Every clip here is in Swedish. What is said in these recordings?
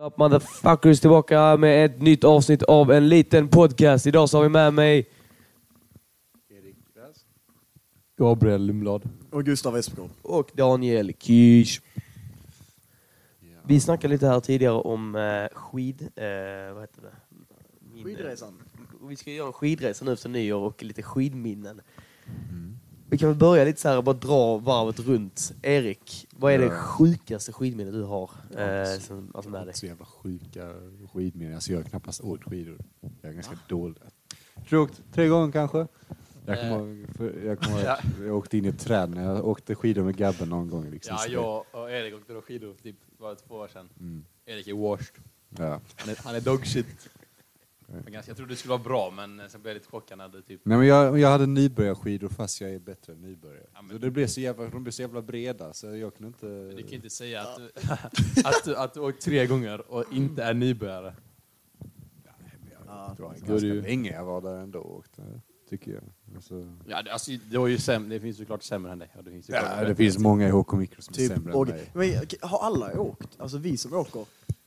Up motherfuckers tillbaka med ett nytt avsnitt av en liten podcast. Idag så har vi med mig Erik Gräs. Gabriel Lundblad. Och Gustav Espegård. och Daniel Kish. Ja. Vi snackade lite här tidigare om eh, skid... Eh, vad heter det? Min- Skidresan. Vi ska göra en skidresa nu efter nyår och lite skidminnen. Mm. Vi kan väl börja lite så här och bara dra varvet runt. Erik, vad är det sjukaste skidminnet du har? Eh, som, alltså med dig? Så jävla sjuka skidminnen. Alltså jag har knappast åkt skidor. Jag är ganska dålig. Tror jag åkt tre gånger kanske. Jag kommer Eh. ihåg, för jag, kommer ihåg att jag åkte in i ett träd när jag åkte skidor med Gabben någon gång. Liksom. Ja, jag och Erik åkte då skidor typ bara två år sedan. Mm. Erik är washed. Ja. Han är, han är dog shit. Men ganska, jag trodde det skulle vara bra, men sen blev jag lite chockad när det typ... Nej, men jag, jag hade nybörjarskidor fast jag är bättre än nybörjare. Ja, men- så det blev så jävla, de blev så jävla breda så jag kunde inte... Du kan ju inte säga att du, att, du, att du åkt tre gånger och inte är nybörjare. Ja, det var då är ganska länge jag var där ändå och åkte, tycker jag. Alltså, Ja, det, alltså, det, var ju säm, det finns såklart sämre än dig. Det finns, ja, det finns många i HK Mikro som är Typ, sämre och, än mig. men, har alla åkt? Alltså vi som åker.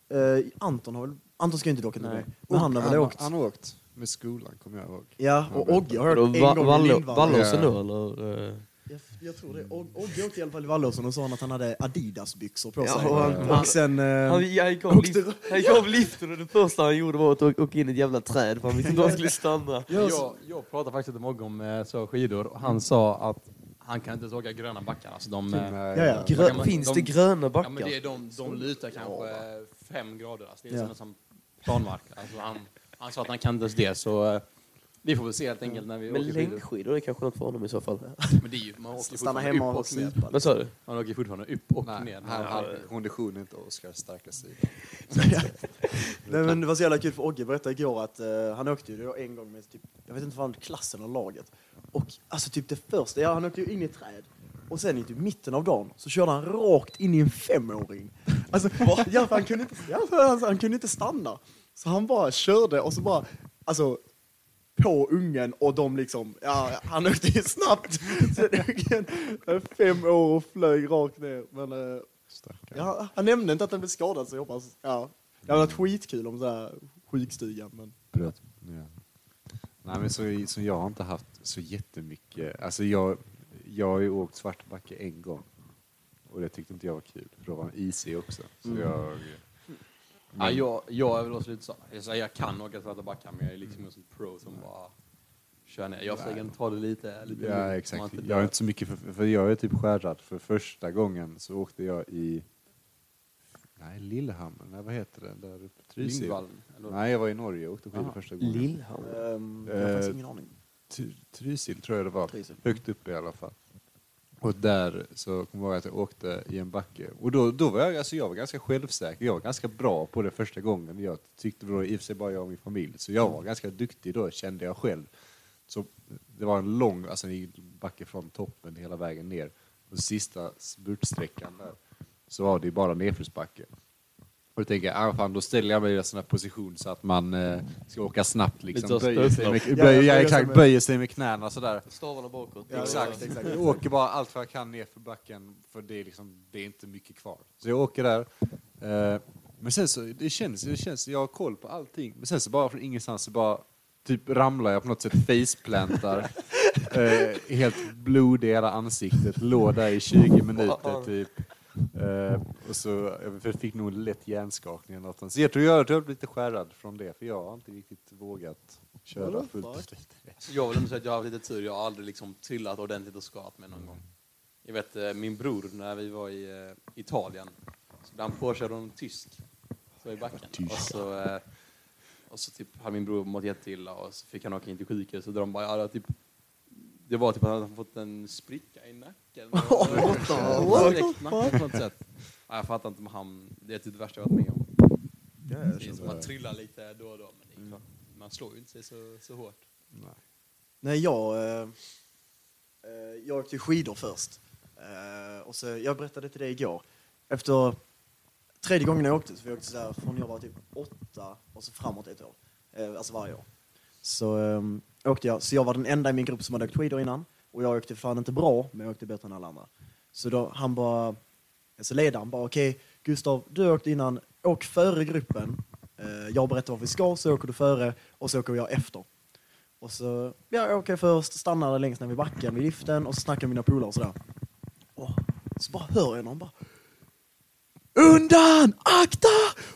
Eh, Anton har väl... Anton ska ju inte åka till Nej. det. Men han har väl åkt? Han har åkt med skolan, kommer jag ihåg. Ja, och Ogge har Då åkt en Va- gång i Vallå- Lindvallen. Vallåsen Ja. då eller? eh? Jag, jag tror det. Og- Ogge åkte i alla fall i Vallåsen och sa han att han hade Adidas-byxor på Ja, sig. och han- och sen... eh, Han, han, gick av lift, han gick av liften och det första han gjorde var att åka, åka in i ett jävla träd för han visste inte var han skulle stanna. ja, Jag, jag pratade faktiskt med Mogge om eh, så skidor och han sa att han kan inte ens åka gröna backar. Alltså de, eh, Ja, ja. Grö, finns de- det gröna Ja, men backar? det är de, de lutar kanske fem grader. Alltså det är Ja. som, som planmark. Alltså han, han sa att han kan inte det, så eh, vi får väl se helt enkelt när vi Men åker skidor. längdskidor är kanske något för honom i så fall. Men det är ju, man åker Stanna hemma upp och och supa. Vad sa du? Man åker fortfarande upp och Nej, ner. han, Ja, han, ja. kondition är inte Oskars starka sida. Nej, men det var så jävla kul för Ogge berättade igår att eh, han åkte ju då en gång med typ, jag vet inte vad klassen eller laget. Och alltså typ det första, ja han åkte ju in i träd. Och sen i typ mitten av dagen så körde han rakt in i en femåring. Alltså, ja, han, kunde inte, ja, för han, kunde inte stanna. Så han bara körde och så bara, alltså på ungen och de liksom, ja han åkte ju snabbt. Så ungen, fem år och flög rakt ner. Men eh. Ja, han nämnde inte att han blev skadad så jag hoppas, ja. Det hade varit skitkul om sådär sjukstugan men... Bröt. Ja. Nej men så, så jag har inte haft så jättemycket, alltså jag, jag har ju åkt Svartbacka en gång. Och det tyckte inte jag var kul, för då var han isig också. Så Mm. jag... Ja, jag, jag är väl också lite så. Jag, jag kan åka svarta backar, men jag är liksom en sån pro som bara kör ner. Jag försöker ta det lite, lite Ja exakt, jag är inte så mycket, för, för jag är typ skärrad. För första gången så åkte jag i, nej Lillehammer, nej vad heter det där uppe? Trysil? Lindvallen, eller? Nej jag var i Norge och åkte skidor första gången. Lillhamn? Um, jag har faktiskt Eh, ingen aning. Trysil tror jag det var. Trysil. Högt upp i alla fall. Och där så kommer jag ihåg att jag åkte i en backe. Och då, då var jag, alltså jag var ganska självsäker. Jag var ganska bra på det första gången. Jag tyckte då i och för sig bara jag och min familj. Så jag var ganska duktig då, kände jag själv. Så det var en lång alltså en backe från toppen hela vägen ner. Och sista spurtsträckan där så var det bara nedförsbacke. Och då tänker jag, ah, fan, då ställer jag mig i en sån här position så att man eh, ska åka snabbt. Liksom. Böjer, sig med, böjer, ja, exakt, med- böjer sig med knäna sådär. Stavarna bakåt. Ja, exakt, ja, exakt. Jag åker bara allt vad jag kan ner för backen för det är, liksom, det är inte mycket kvar. Så jag åker där. Eh, men sen så, det känns, det känns, jag har koll på allting. Men sen så bara från ingenstans så bara typ ramlar jag på något sätt faceplantar. eh, helt blodig i hela ansiktet. Låg där i 20 minuter typ. Eh, och så, jag fick nog lätt hjärnskakning eller något. Så jag tror jag blev lite skärrad från det, för jag har inte riktigt vågat köra fullt ut. Jag vill ändå säga att jag har haft lite tur. Jag har aldrig liksom trillat ordentligt och skadat mig någon gång. Jag vet eh, min bror när vi var i eh, Italien. Så blev han påkörd av en tysk. Så i backen. Och så, eh, och så typ hade min bror mått jätteilla och så fick han åka in till sjukhus och de bara, ja, typ det var typ att han hade fått en spricka i nacken. What the-. Ja, jag fattar inte om han, det är typ det värsta jag varit med om. Ja, jag Det är som man trillar lite då och då, men klart, man slår ju inte sig så, så hårt. Nej. Nej, jag... Eh, eh, jag åkte skidor först. Eh, och så, jag berättade till dig igår. Efter tredje gången jag åkte, så vi åkte så här från jag var typ åtta och så framåt ett år. Eh, alltså varje år. Så eh, åkte jag. Så jag var den enda i min grupp som hade åkt skidor innan. Och jag åkte fan inte bra, men jag åkte bättre än alla andra. Så då han bara... Så ledaren bara, okej Gustav, du åkte innan, åk före gruppen. Eh, jag berättar var vi ska, så åker du före och så åker jag efter. Och så, ja, jag åker först, stannar längst ner vid backen vid liften och så snackar med mina polare och sådär. Och så bara hör jag någon bara Undan! Akta!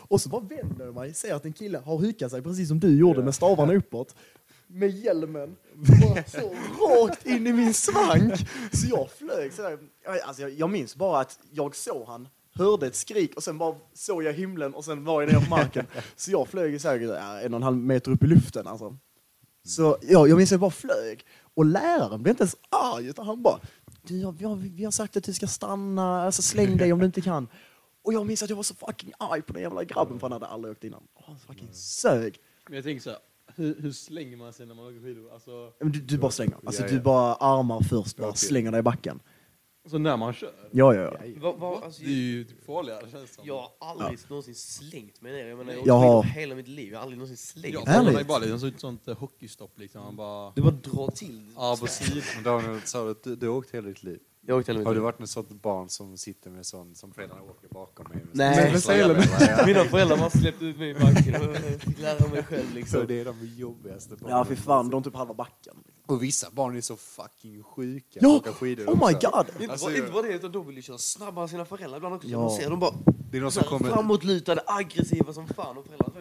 Och så bara vänder jag mig, ser att en kille har hukat sig precis som du gjorde med stavarna uppåt. Med hjälmen. Bara så rakt in i min svank. Så jag flög sådär. Alltså jag, jag minns bara att jag såg han, hörde ett skrik och sen bara såg jag himlen och sen var jag ner på marken. Så jag flög säkert en och en halv meter upp i luften alltså. Så ja, jag minns att jag bara flög. Och läraren blev inte ens arg utan han bara du, jag, jag, vi har sagt att du ska stanna, alltså släng dig om du inte kan. Och jag minns att jag var så fucking arg på den jävla grabben för han hade aldrig åkt innan. Han fucking sög. Men jag tänker så här, hur, hur slänger man sig när man åker skidor? Alltså, Du, du bara slänger. Alltså Ja, du ja. bara armar först, bara slänger dig i backen. alltså när man kör? Ja, ja, ja. Va, va, alltså, Det är ju typ farligare känns som. jag har aldrig någonsin slängt mig ner. Jag menar, jag, Jag jag har- hela mitt liv. Jag har aldrig någonsin slängt Jag mig. Ärligt? får mig bara liksom så ett sånt eh, hockeystopp liksom. Man bara... Du bara drar till. Ja, sa du du, du har åkt hela ditt liv? Jag åkte Har du varit med sånt barn som sitter med sån, som föräldrarna åker bakom mig? med Nej. Men selen. Ja, Mina föräldrar har släppt ut mig i backen och fick lära mig själv liksom. det är de jobbigaste barnen. Ja, fy fan, de typ halva backen. Och vissa barn är så fucking sjuka Ja! skidor Oh my god! Inte, Alltså, inte bara det, utan de vill ju köra snabbare än sina föräldrar ibland också. Ja. Man ser dem bara Det är de som kommer, framåtlutade, aggressiva som fan och föräldrarna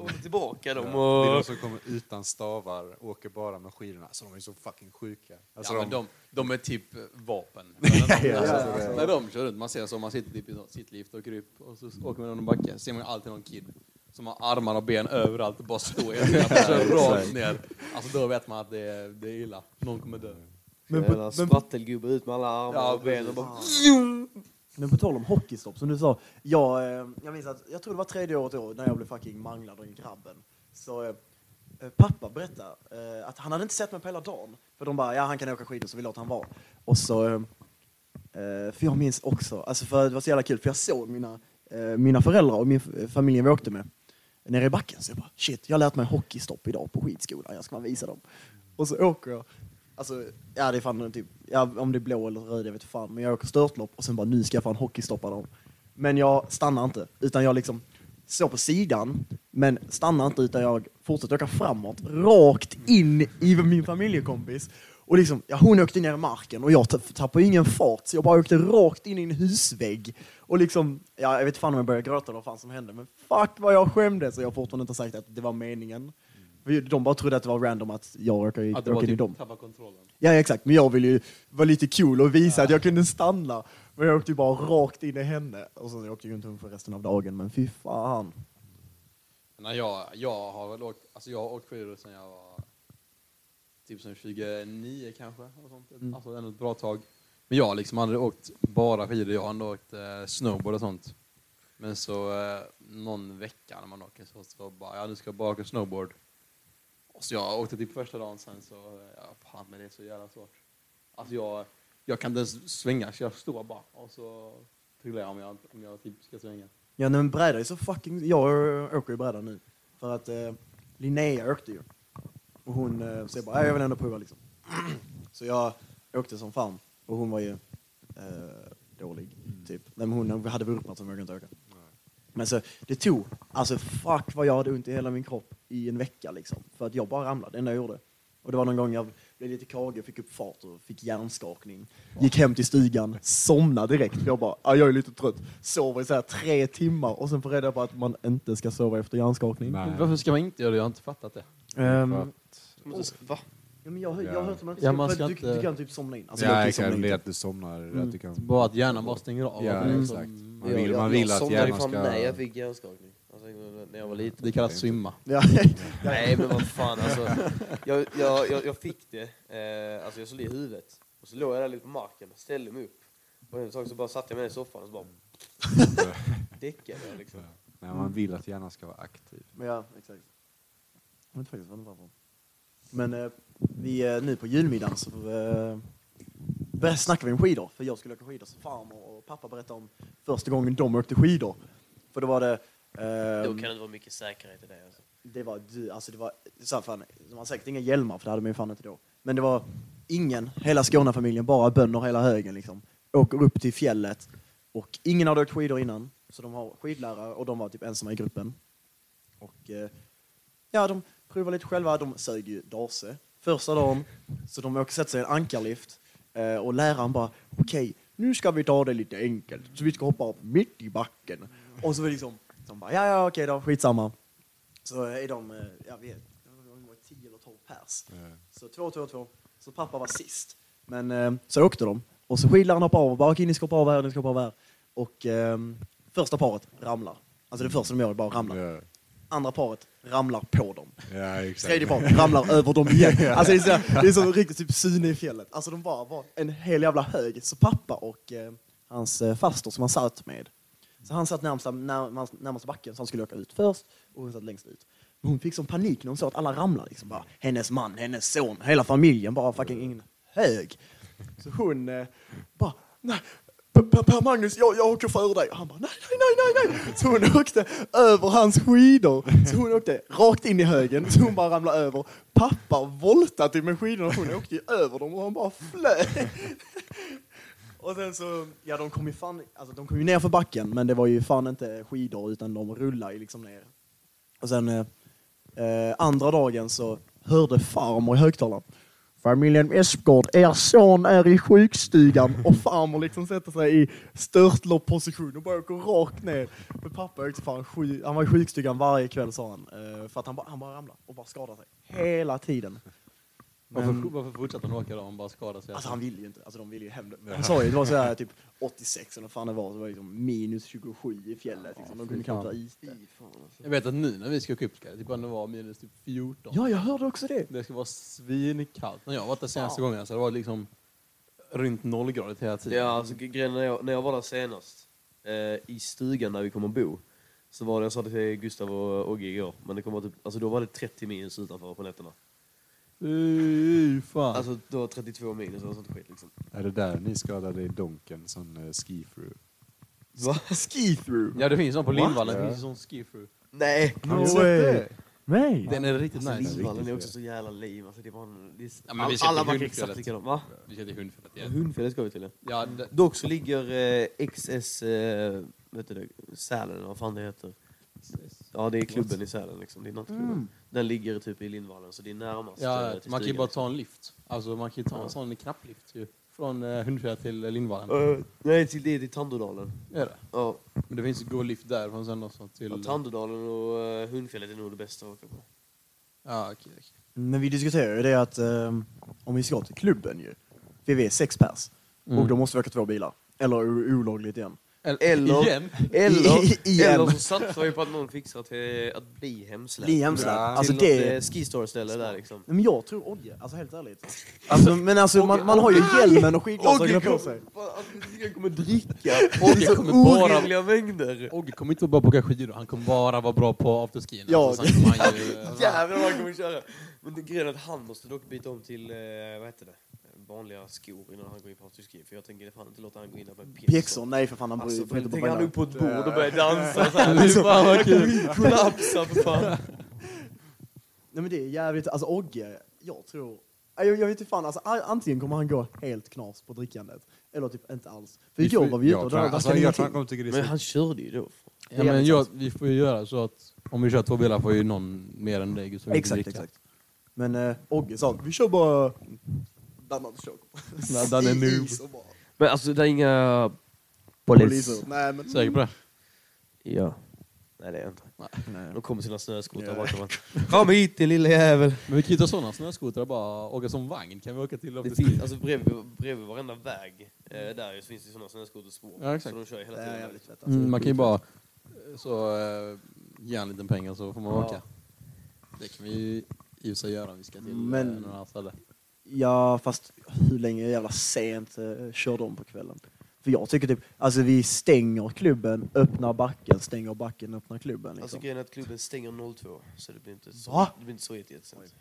håller, tillbaka dem. det är de Och... som kommer utan stavar, åker bara med skidorna. Så de är så fucking sjuka. Alltså ja, de, men de, de är typ eh, vapen. ja, alltså. När de kör runt, man ser så, man sitter typ i något sittlift och upp och så åker man någon backe, ser man alltid någon kid som har armar och ben överallt och bara står i kör rakt ner. Alltså då vet man att det är, det är illa. Någon kommer dö. Men Men, men- Sprattelgubbe ut med alla armar Ja, och ben och bara... Men på tal om hockeystopp, som du sa. Jag, eh, jag minns att, jag tror det var tredje året då, när jag blev fucking manglad av grabben. Så eh, eh pappa berättade eh, att han hade inte sett mig på hela dagen. För de bara, ja han kan åka skidor så vi låter han vara. Och så, eh, eh för jag minns också, alltså för det var så jävla kul, för jag såg mina, mina föräldrar och min familj familjen vi åkte med nere i backen. Så jag bara, shit, jag har lärt mig hockeystopp idag på skidskolan, jag ska bara visa dem. Och så åker jag, alltså, ja det är fan typ, ja, om det är blå eller röd, jag vet fan. Men jag åker störtlopp och sen bara, nu ska jag fan hockeystoppa dem. Men jag stannar inte, utan jag liksom står på sidan, men stannar inte utan jag fortsätter åka framåt, rakt in i min familjekompis. Och liksom, ja, hon åkte ner i marken och jag tappade ingen fart, så jag bara åkte rakt in i en husvägg. Och liksom, ja, jag vet fan om jag började gråta eller vad fan som hände, men fuck vad jag skämdes och jag har fortfarande inte sagt att det var meningen. De bara trodde att det var random att jag råkade i- Att det var åka in i typ dem. kontrollen. Ja exakt, men jag ville ju vara lite cool och visa att jag kunde stanna. Men jag åkte ju bara rakt in i henne. Och så åkte jag runt hon för resten av dagen, men fy fan. Nej, jag, jag har väl åkt, alltså jag har åkt skidor sedan jag var typ som 29 kanske. Och sånt. Mm. Alltså ändå ett bra tag. Men jag har liksom aldrig åkt bara skidor, jag har ändå åkt eh, snowboard och sånt. Men så eh, någon vecka när man åker så, så bara, ja nu ska jag bara åka snowboard. Och så jag åkte typ första dagen sen så, ja fan men det är så jävla svårt. Alltså jag, jag kan inte ens svänga så jag står bara och så trillar jag om jag, om jag typ ska svänga. Ja nej, men bräda är så fucking... Jag åker ju bräda nu. För att eh, Linnea åkte ju. Och hon eh, så jag bara, "Ja, jag vill ändå prova liksom. Så jag åkte som fan. Och hon var ju eh, dålig, typ. Nej, men hon hade vurpat som jag inte åka. Men så, det tog, alltså fuck vad jag hade ont i hela min kropp i en vecka liksom. För att jag bara ramlade, det enda jag gjorde. Och det var någon gång jag blev lite kage, fick upp fart och fick hjärnskakning. Gick hem till stugan, somnade direkt. För jag bara, ah, jag är lite trött. Sover i så här tre timmar och sen får reda på att man inte ska sova efter hjärnskakning. Nej. Varför ska man inte göra det? Jag har inte fattat det. Ehm, Va? Ja, men jag, jag har hört att man inte Ja, ska, man för ska du, inte- du kan typ somna in. Alltså, ja, jag kan det somna kan in. bli att du somnar. Att du kan... Bara att hjärnan bara stänger av. Ja, Mm. exakt. Man vill, man jag, vill jag att somnade hjärnan fan ska... när jag fick hjärnskakning. Alltså, när jag var liten. Det kallas svimma. Ja. Nej men vad fan alltså. Jag, jag, jag, jag fick det, eh, alltså jag slog i huvudet. Och så låg jag där lite på marken, ställde mig upp. Och en sak så bara satte jag mig ner i soffan och så bara däckade jag liksom. Nej, man vill att hjärnan ska vara aktiv. Men ja, exakt. Jag vet faktiskt vad det var för. Men eh, vi är nu på julmiddagen så eh, började snacka vi om skidor. För jag skulle åka skidor som farmor och pappa berättade om första gången de åkte skidor. För då var det... Eh, Då kan det inte vara mycket säkerhet i det alltså. det var, alltså det var, så här, fan, de har säkert inga hjälmar för det hade man ju fan inte då. Men det var ingen, hela Skånefamiljen, bara bönder hela högen liksom. Åker upp till fjället och ingen hade åkt skidor innan. Så de har skidlärare och de var typ ensamma i gruppen. Och eh, ja, de provar lite själva. De sög ju dase första dagen. Så de åker sätta sig i en ankarlift. Eh, och läraren bara, okej, nu ska vi ta det lite enkelt. Så vi ska hoppa upp mitt i backen. Och så det liksom, de bara, ja, ja, okej då, skitsamma. Så är de, eh, jag vet, de var 10 eller 12 pers. Så två, två, två. Så pappa var sist. Men eh, så åkte de. Och så skidläraren hoppade av och bara, okej, ni ska hoppa av här, ni ska hoppa av här. Och ehm, första paret ramlar. Alltså det första de gör är bara ramlar. Ja, Andra paret ramlar på dem. ja exakt. Tredje paret ramlar över dem igen. Alltså det är så, det är så riktigt typ Sune i fjället. Alltså de bara var en hel jävla hög. Så pappa och eh, hans eh, faster som han satt med. Så han satt närmast, närmast, närmast backen så han skulle åka ut först och hon satt längst ut. Men hon fick som panik när hon såg att alla ramlade. Liksom. Bara, hennes man, hennes son, hela familjen bara fucking ingen hög. Så hon eh, bara, nej, Magnus, jag, jag åker före dig. Han bara, nej, nej, nej, nej. Så hon åkte över hans skidor. Så hon åkte rakt in i högen, så hon bara ramlade över. Pappa voltade med skidorna, hon åkte ju över dem och han bara flög. Och sen så, ja de kom ju fan, alltså de kom ju ner för backen, men det var ju fan inte skidor utan de rullade ju liksom ner. Och sen eh, eh andra dagen så hörde farmor i högtalaren Familjen Espgård, er son är i sjukstugan och farmor liksom sätter sig i störtloppposition och bara åker rakt ner. Men pappa åkte fan sjuk, han var i sjukstugan varje kväll sa han. Eh, för att han, bara- han bara ramlade och bara skadade sig. Hela tiden. Varför, Men- varför fortsätter han åka då? Han bara skadar sig. Alltså han ville ju inte, alltså de ville ju hem det. Han sa ju, det var så här typ 86 eller vad fan det var, så var det liksom minus 27 i fjället. Liksom. De kunde knappt ha is där. Jag vet att nu när vi ska åka upp ska det typ ändå vara minus typ 14. Ja, jag hörde också det. Det ska vara svinkallt. När jag var där senaste gången så det var liksom runt nollgradigt hela tiden. Ja, alltså grejen när jag, när jag var där senast, eh, i stugan där vi kommer bo, så var det, jag sa det till Gustav och Ogge igår, men det kommer typ, alltså då var det 30 minus utanför på nätterna. Fy fan. Alltså då var 32 minus och sånt skit liksom. Är det där ni skadade i Donken, sån uh, ski-through? Va? Ski-through. ja det finns någon på? Lindvallen, det finns en sån ski-through. Nej! Har ni sett det? Nej. Den är riktigt Alltså, nice. Lindvallen är också så jävla lame. Alltså, det var en, det är, Ja, men vi ska till alla Hundfjället. exakt likadana. Va? Vi kör till Hundfjället igen. Hundfjället ska vi till. ja. Ja, det, Dock så ligger eh, XS, eh, vet du det, Sälen, eller vad fan det heter. Ja, det är klubben i Sälen liksom. Det är nattklubben. Mm. Den ligger typ i Lindvallen, så det är närmast ja, eh, till man kan ju bara ta en lift. Alltså man kan ju ta en Ja. sån knapplift ju. Från uh, Hundfjället till eh, Lindvallen. Eh, nej, till det är till Tandådalen. Är det? Ja, Men det finns ju gå lift därifrån sen också till... ja Tandådalen och uh, Hundfjället är nog det bästa att åka på. Ja, okej. okej. Men vi diskuterar ju det att ehm, om vi ska till klubben ju, för vi är sex pers, Mm. och då måste vi åka två bilar. Eller o- olagligt igen. Eller- Igen? Eller, igen. eller så satsar vi på att någon fixar till att bli hemsläppt. Bli hemsläppt. Ja. Alltså till det... något eh, skistore-ställe där liksom. Men jag tror Ogge, alltså helt ärligt. Alltså, men alltså man, man har ju hjälmen och skidglasögonen på sig. Han kommer dricka Ogge så kommer bara- orimliga mängder. Ogge kommer inte bara på att åka skidor, han kommer bara vara bra på afterskin. Ja. Alltså, Jävlar vad han kommer köra. Men det grejen är att han måste dock byta om till, eh, vad heter det, vanliga skor innan han går in på afterski. För jag tänker fan inte låta han gå in där med pjäxor. Pjäxor, nej för fan han Alltså, bryr för sig inte han upp på ett bord och börjar dansa så här. Fan, vad kul. Kollapsa för fan. Nej men det är jävligt, alltså Ogge, jag tror, jag, jag vet inte fan, alltså, antingen kommer han gå helt knas på drickandet, eller typ inte alls. För igår var vi ute och drack alltså, han jag tror han kommer tycka det Men han körde ju då. Ja, men jag, vi får ju göra så att om vi kör två bilar får ju någon mer än dig inte Exakt, exakt. Men eh, Ogge sa vi kör bara Danne körkort. Nej, Danne är noob. Och Men alltså det är inga poliser. Nej men... Säker på det? Ja. Nej det är jag inte. Nej. De kommer med sina snöskotrar bakom man. Kom hit din lille jävel. Men vi kan ju ta sådana snöskotrar bara åka som vagn kan vi åka till Det afterski. finns, alltså bredvid, bredvid varenda väg eh, där så finns det sådana snöskoterspår. Ja, exakt. Så de kör ju hela Det tiden. är jävligt fett alltså. Mm, man kan ju bara eh, så eh, ge en liten pengar så får man Ja. åka. Det kan vi ju i och för sig göra om vi ska till Men- Men... någon annan ställe. Ja, fast hur länge jävla sent eh, kör de på kvällen? För jag tycker typ, alltså vi stänger klubben, öppnar backen, stänger backen, öppnar klubben. Alltså Liksom. grejen är att klubben stänger 02, så det blir inte så, Va? det blir inte så jättesent.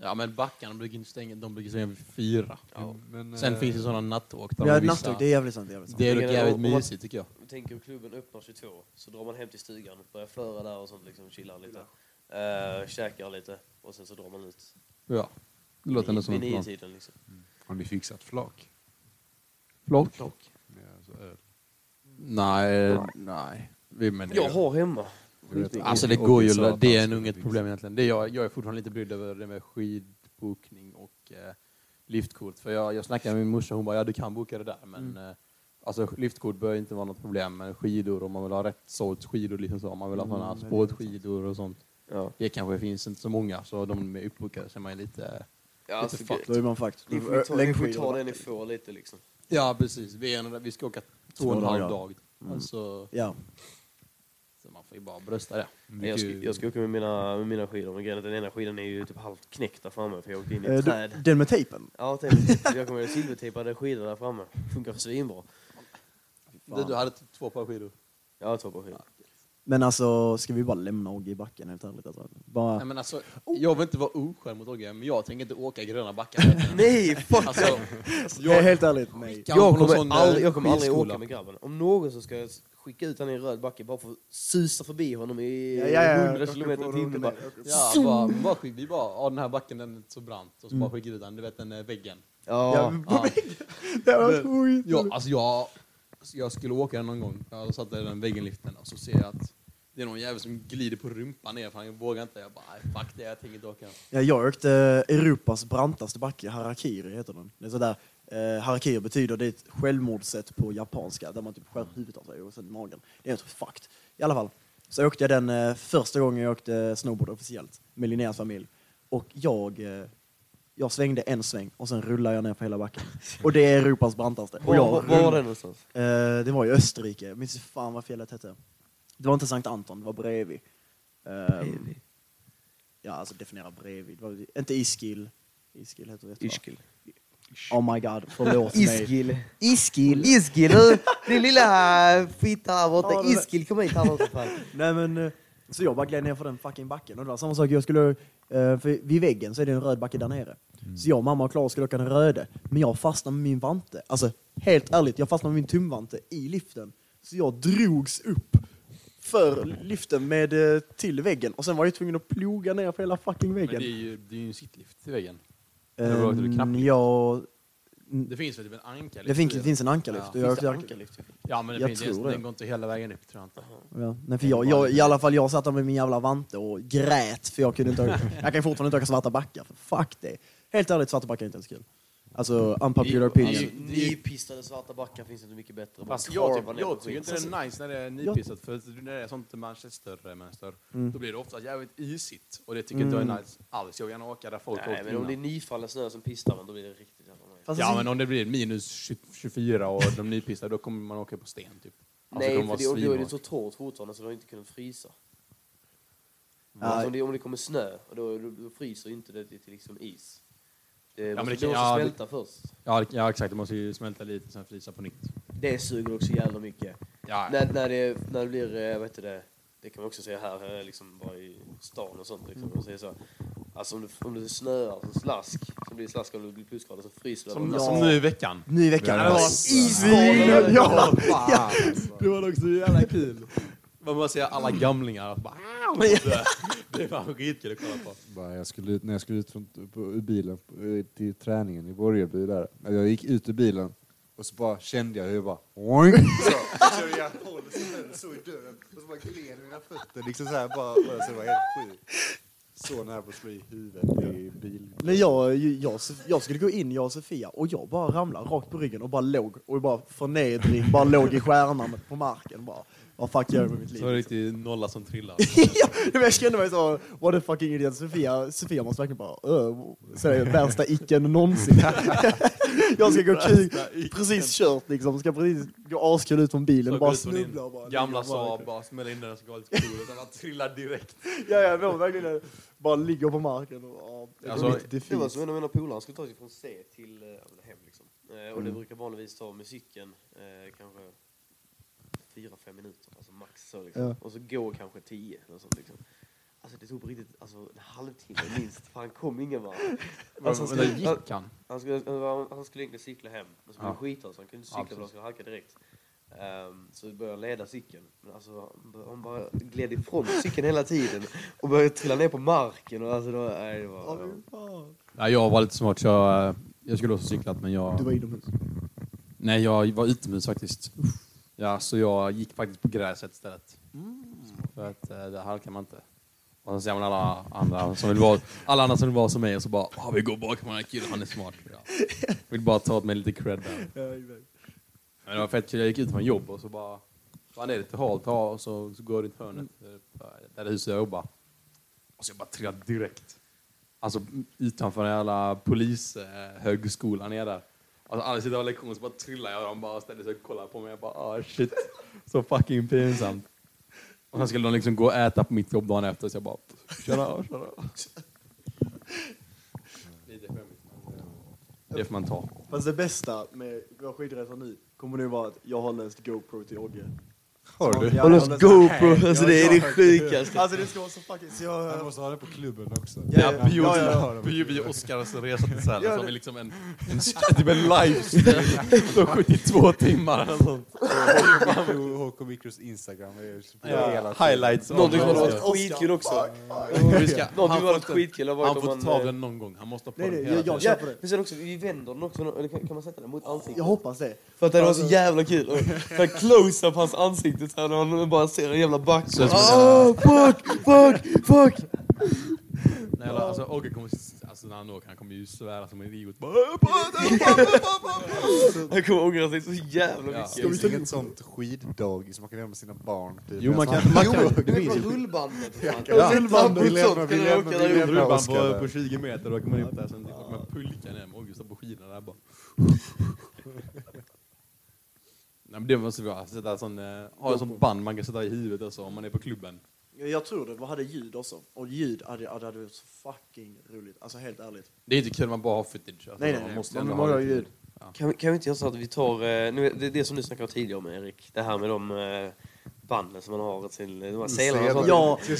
Ja men backarna brukar inte stänga, de brukar stänga vid fyra. Ja. Men, Sen eh, finns det sådana nattåk där Ja, de vissa- nattåk, det är jävligt sant. Det är jävligt sant. Det är dock jävligt om- man- mysigt tycker jag. Tänk om klubben öppnar 22, så drar man hem till stugan, börjar föra där och sånt liksom, chillar lite. Uh, käkar lite och sen så drar man ut. Ja. Det låter ändå som vid en plan. nio-tiden liksom. Har ni fixat flak? Flock? Ja, alltså öl. Nej, nej. Vi- Men det, Jag har hemma. Vet alltså det Och går ju, det är nog inget problem egentligen. Det är jag, jag är fortfarande lite brydd över det med skidbokning och eh, liftkort. För jag, jag snackade med min morsa, hon bara ja du kan boka det där men eh, Alltså liftkort bör inte vara något problem, men skidor, om man vill ha rätt sorts skidor, liksom så, om man vill ha sådana Mm, är sportskidor och sånt. Ja. Det kanske finns inte så många, så de är uppbokade så är man ju lite... Ja, alltså, Lite. Då är man faktiskt. ni får ni får ta det ni får lite liksom. Ja precis, vi, är, vi ska åka två och en halv dag. Alltså, Ja. så man får ju bara brösta det. Jag ska, jag ska åka med mina, med mina skidor, men grejen den ena skidan är ju typ halvt knäckt där framme för jag åkte in i Eh, ett du- träd. Den med tejpen? Ja, tänk, jag kommer med silvertejpade skidor där framme. Funkar svinbra. Du, du hade typ två par skidor? Har två par skidor. Men alltså, ska vi bara lämna Ogge i backen helt ärligt? Alltså? Bara... Nej, men alltså, jag vill inte vara oskön mot Ogge, men jag tänker inte åka i gröna backar. Nej, fuck Alltså, Jag, helt ärligt, nej. Jag kommer, eh, aldrig, jag kommer aldrig åka med grabben. Om någon så ska jag skicka ut han i en röd backe bara för att susa förbi honom i Ja, ja, ja. 100 kilometer i timmen. Bara, Ja, bara, bara, skick- vi bara, ja den här backen den är inte så brant, och så bara skickar ut den, du vet den är väggen. Ja, ja, på Ja. väggen. Det var skit. Ja, alltså jag, jag skulle åka den någon gång, jag satt i den väggenliften och så ser jag att det är någon jävel som glider på rumpan ner för han vågar inte. Jag bara, fuck det, jag tänker inte åka. Ja, jag åkte eh, Europas brantaste backe, Harakiri heter den. Det är sådär, eh, harakiri betyder det är ett självmordssätt på japanska, där man typ skär huvudet av sig och sen magen. Det är helt fucked. I alla fall, så åkte jag den eh, första gången jag åkte snowboard officiellt med Linneas familj. Och jag, eh, jag svängde en sväng och sen rullade jag ner för hela backen. Och det är Europas brantaste. Och jag var, var var det någonstans? Eh, det var i Österrike, jag minns inte fan vad fjället hette. Det var inte Sankt Anton, det var bredvid. Eh, Ja, alltså definiera bredvid. Det var, inte Iskil. Iskil heter det. Iskil. Oh my god, förlåt mig. Iskil. Iskil! Iskil, du! Din lilla fitta här borta. Iskil, kom hit här borta fan. Nej men, eh, så jag bara gled ner för den fucking backen. Och det var samma sak, jag skulle, eh, för vid väggen så är det en röd backe där nere. Så jag, mamma och Klara skulle åka den röde. Men jag fastnade med min vante. Alltså helt ärligt, jag fastnade med min tumvante i liften. Så jag drogs upp för liften med, eh, till väggen. Och sen var jag tvungen att ploga ner för hela fucking Men det är väggen. ju, det är ju en sittlift i väggen. Knapplift? ja, Det finns väl typ en ankarlift? det finns, det finns en ankarlift. Ja. Finns det ankarlift? Ja men det Jag finns, tror den, det. går inte hela vägen upp tror jag inte. Ja, nej, för jag, jag, I alla fall jag satt där med min jävla vante och grät för jag kunde inte Jag kan fortfarande inte åka svarta backar, för fuck det. Helt ärligt, svarta backar är inte ens kul. Alltså, unpopular Det- opinion. alltså, Nypistade svarta backar finns inte mycket bättre. Fast jag, tycker- jag inte det är nice när det är nypissat, för att när det är sånt manchestermönster, Mm. då blir det ofta jävligt isigt. Och det tycker inte jag är nice alls. Jag vill gärna åka där folk Nej, men om det är nyfallen snö som pistar då blir det riktigt. Fast Ja alltså, men om det blir minus 20 24 och de nypissar, då kommer man åka på sten typ. Alltså, Nej, de för det, då är det så torrt fortfarande så det har inte kunnat frysa. Ja. Alltså, om, det, om det kommer snö, och då, då, då fryser inte det till liksom is. Det men måste, det det kan- måste ja, det- smälta först. Ja, det- ja exakt, det måste ju smälta lite sen frysa på nytt. Det suger också jävla mycket. Ja, När, när, det, när det blir, eh, vad heter det, det kan man också säga här, här liksom bara i stan och sånt. Liksom, och säga så. Alltså om det, om det snöar, så slask, så blir det slask om det plusgrader så fryser det. som, över som nu i veckan. ny vecka. Ja, det var alltså. isvinen! Ja! Fan, Det var också så jävla kul. Man bara ser alla gamlingar bara... Det var skitkul att kolla på. Jag skulle när jag skulle ut från, på, ur bilen eh, till träningen i Borgeby där. Jag gick ut ur bilen och så bara kände jag hur jag bara oink. Så, så jag håller så höll så i dörren och så bara gled mina fötter liksom så här bara. Och så det var helt sjukt. Så nära på att slå i huvudet i bil. Men jag, jag, jag skulle gå in, jag och Sofia, och jag bara ramlade rakt på ryggen och bara låg, och bara förnedring, bara låg i stjärnan på marken bara. Vad fuck gör jag med mitt liv? Så en riktig nolla som trillar. ja, jag kände mig så, what a fucking idiot. Sofia, Sofia måste verkligen bara, säga värsta icken någonsin. jag ska gå kul, precis kört liksom, ska precis gå askul ut från bilen och bara snubbla och bara... Gamla Saab bara smäller in den och så går lite cool och trillar direkt. Ja, ja, men verkligen bara ligger på marken och... Ja, det Alltså, Det var som en av mina polare, han skulle ta sig från C till eh, hem liksom. Eh, och det Mm. brukar vanligtvis ta med cykeln eh, kanske fyra, fem minuter, alltså max så liksom. Ja. Och så gå kanske tio eller sånt liksom. Alltså det tog på riktigt, alltså en halvtimme minst, för han kom ingen vart. Alltså, Men där gick han. Han skulle, han- han skulle egentligen cykla hem, men så blev det Ja. skitår så han kunde inte Ja, cykla för precis. han skulle halka direkt. Ehm, så började leda cykeln. Men alltså, han bara gled ifrån cykeln hela tiden och började trilla ner på marken. Och alltså, det var, nej, det Ja, var. Ja, jag var lite smart så jag, eh, jag skulle också cyklat men jag... Du var inomhus. Nej, jag var utomhus faktiskt. Ja, så jag gick faktiskt på gräset istället. För att eh, det halkar man inte. Och så ser man alla andra som vill vara, alla andra som vill vara som mig och så bara ah, vi går bakom den här killen, han är smart. Ja. Vill bara ta åt mig lite cred där. Men det var fett kul, jag gick ut från jobb och så bara fan är det lite halt ha och så, så går jag runt hörnet eh, där det huset jag jobbar. Och så jag bara trillade direkt. Alltså utanför den jävla polishögskolan är där. Alltså alla sitter och har lektion och så bara trillar jag och de bara ställer sig och kollar på mig. Jag bara ah shit. Så fucking pinsamt. Och sen skulle de liksom gå och äta på mitt jobb dagen efter så jag bara tjena, tjena. Lite skämmigt. men, eh, Det får man ta. Fast det bästa med vår skidresa nu kommer nog vara att jag har läst GoPro till Ogge. Har du? Ja, läst- GoPro? Alltså det är det jag- sjukaste. Alltså det ska vara så fucking... Så jag, Han måste ha det på klubben också. Ja, ja, Ja, ja, ja. bio, bio Oscars resa till Sälen så har det- vi liksom en, en, typ en livestream på 72 timmar eller sånt. HK Mikros Instagram highlights. av Någonting som hade varit skitkul också. Någonting som han hade får varit skitkul har Han varit får om ta den någon gång. Han måste ha på Nej, den nej, hela jag- tiden. men sen också, vi vänder den också, eller kan man sätta den mot ansiktet? jag hoppas det. För att det var så Alltså- jävla kul. För close up hans ansikte så här, när man bara ser en jävla back. Så- så- Oh, fuck, fuck, fuck! Nej, eller, alltså, Ogge kommer, alltså, när han åker, han kommer ju svära som en idiot. Han kommer ångra sig så jävla Ja. mycket. Finns det inget sånt skiddagis som man kan göra med sina barn? Typ? Jo, man kan- Alltså, man kan- jo, det Du finns vet ju- vad rullbandet? Ja, Ja, rullbandet. Vi lämnar- vi Kan lämnar- åka vi där lämnar- upp. Rullband på, på 20 meter, då åker man upp där, sen åker man pulka ner med Ogge på skidorna där bara. Nej, men det måste vi ha. Sätta sån, eh, ha en sån band man kan sätta i huvudet också om man är på klubben. Jag tror det, vad hade ljud också? Och ljud hade, hade, hade varit så fucking roligt. Alltså helt ärligt. Det är inte kul man bara har footage. Alltså, Nej, nej, man nej. måste Man ändå måste ha ha lite ljud. Kan, vi- kan vi inte göra så att vi tar, eh, nu, det är det som du snackade om tidigare om Erik, det här med de eh, banden som man har till de här selarna och sånt. Ja, vi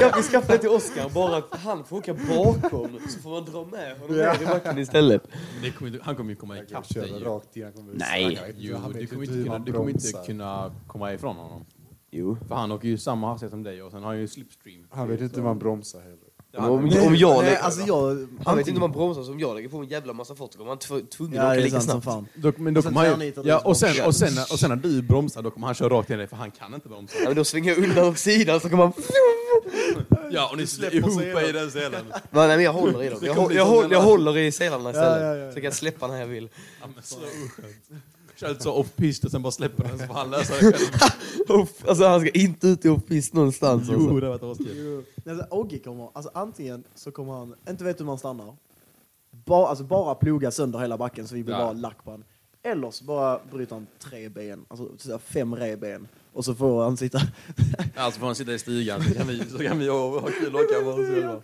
Ja, skaffar det till Oscar, bara att han får åka bakom så får man dra med honom ner i backen istället. Kommer, inte- han kommer ju komma ikapp dig. rakt in. han kommer- Nej. Jag vet inte, Jo, du kommer inte kunna, du kommer inte kunna komma ifrån honom. Jo. För han åker ju samma hastighet som dig och sen har han ju slipstream. Han vet inte hur man bromsar heller. Men om, om jag Nej, lägger, alltså jag... han vet inte om man bromsar, så om jag lägger på en jävla massa fart så kommer han tv- tvungen att Ja, åka det är lika som snabbt. fan. Då, men då Och sen kommer han, du ja, och, sen, och, sen, och sen när du bromsar då kommer han köra rakt in i dig för han kan inte bromsa. Ja, men då svänger jag undan åt sidan så kommer han... Ja, och ni släpper ihop i den selen. Nej, nej, men jag håller i dem. Jag, jag, som jag där- håller i selarna istället. Ja, ja, ja. Så kan jag släppa när jag vill. Kör lite så off-pist och sen bara släpper den så får han lösa det själv. Alltså han ska inte ut i off-pist någonstans. Jo, Alltså. det var askul. Alltså, Ogge kommer, alltså antingen så kommer han inte vet hur man stannar, bara, alltså bara ploga sönder hela backen så vi blir Ja. bara lack på han. Eller så bara bryter han tre ben, alltså så fem revben. Och så får han sitta... Alltså får han sitta i stigan så kan vi, så kan vi ha ha kul och åka med oss själva.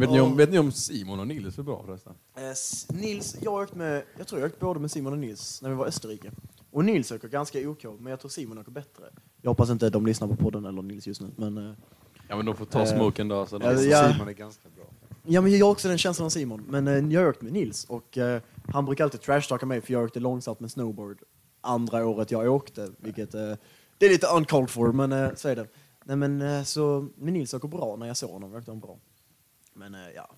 Vet ni, om, vet ni om Simon och Nils är bra förresten? Eh, Nils, jag har åkt med, jag tror jag åkt både med Simon och Nils när vi var i Österrike. Och Nils åker ganska OK, men jag tror Simon åker bättre. Jag hoppas inte de lyssnar på podden eller Nils just nu, men... eh, Ja men de får ta Eh, smoken då. Så ja, de, ja. Simon är ganska bra. Ja, men jag har också den känslan av Simon. Men eh, jag har åkt med Nils och eh, han brukar alltid trashtalka mig för jag åkte långsamt med snowboard andra året jag åkte, vilket eh, det är lite uncalled for, men eh, så är det. Nej, men eh, så, men Nils åker bra när jag såg honom, åkte han bra. Men eh, ja,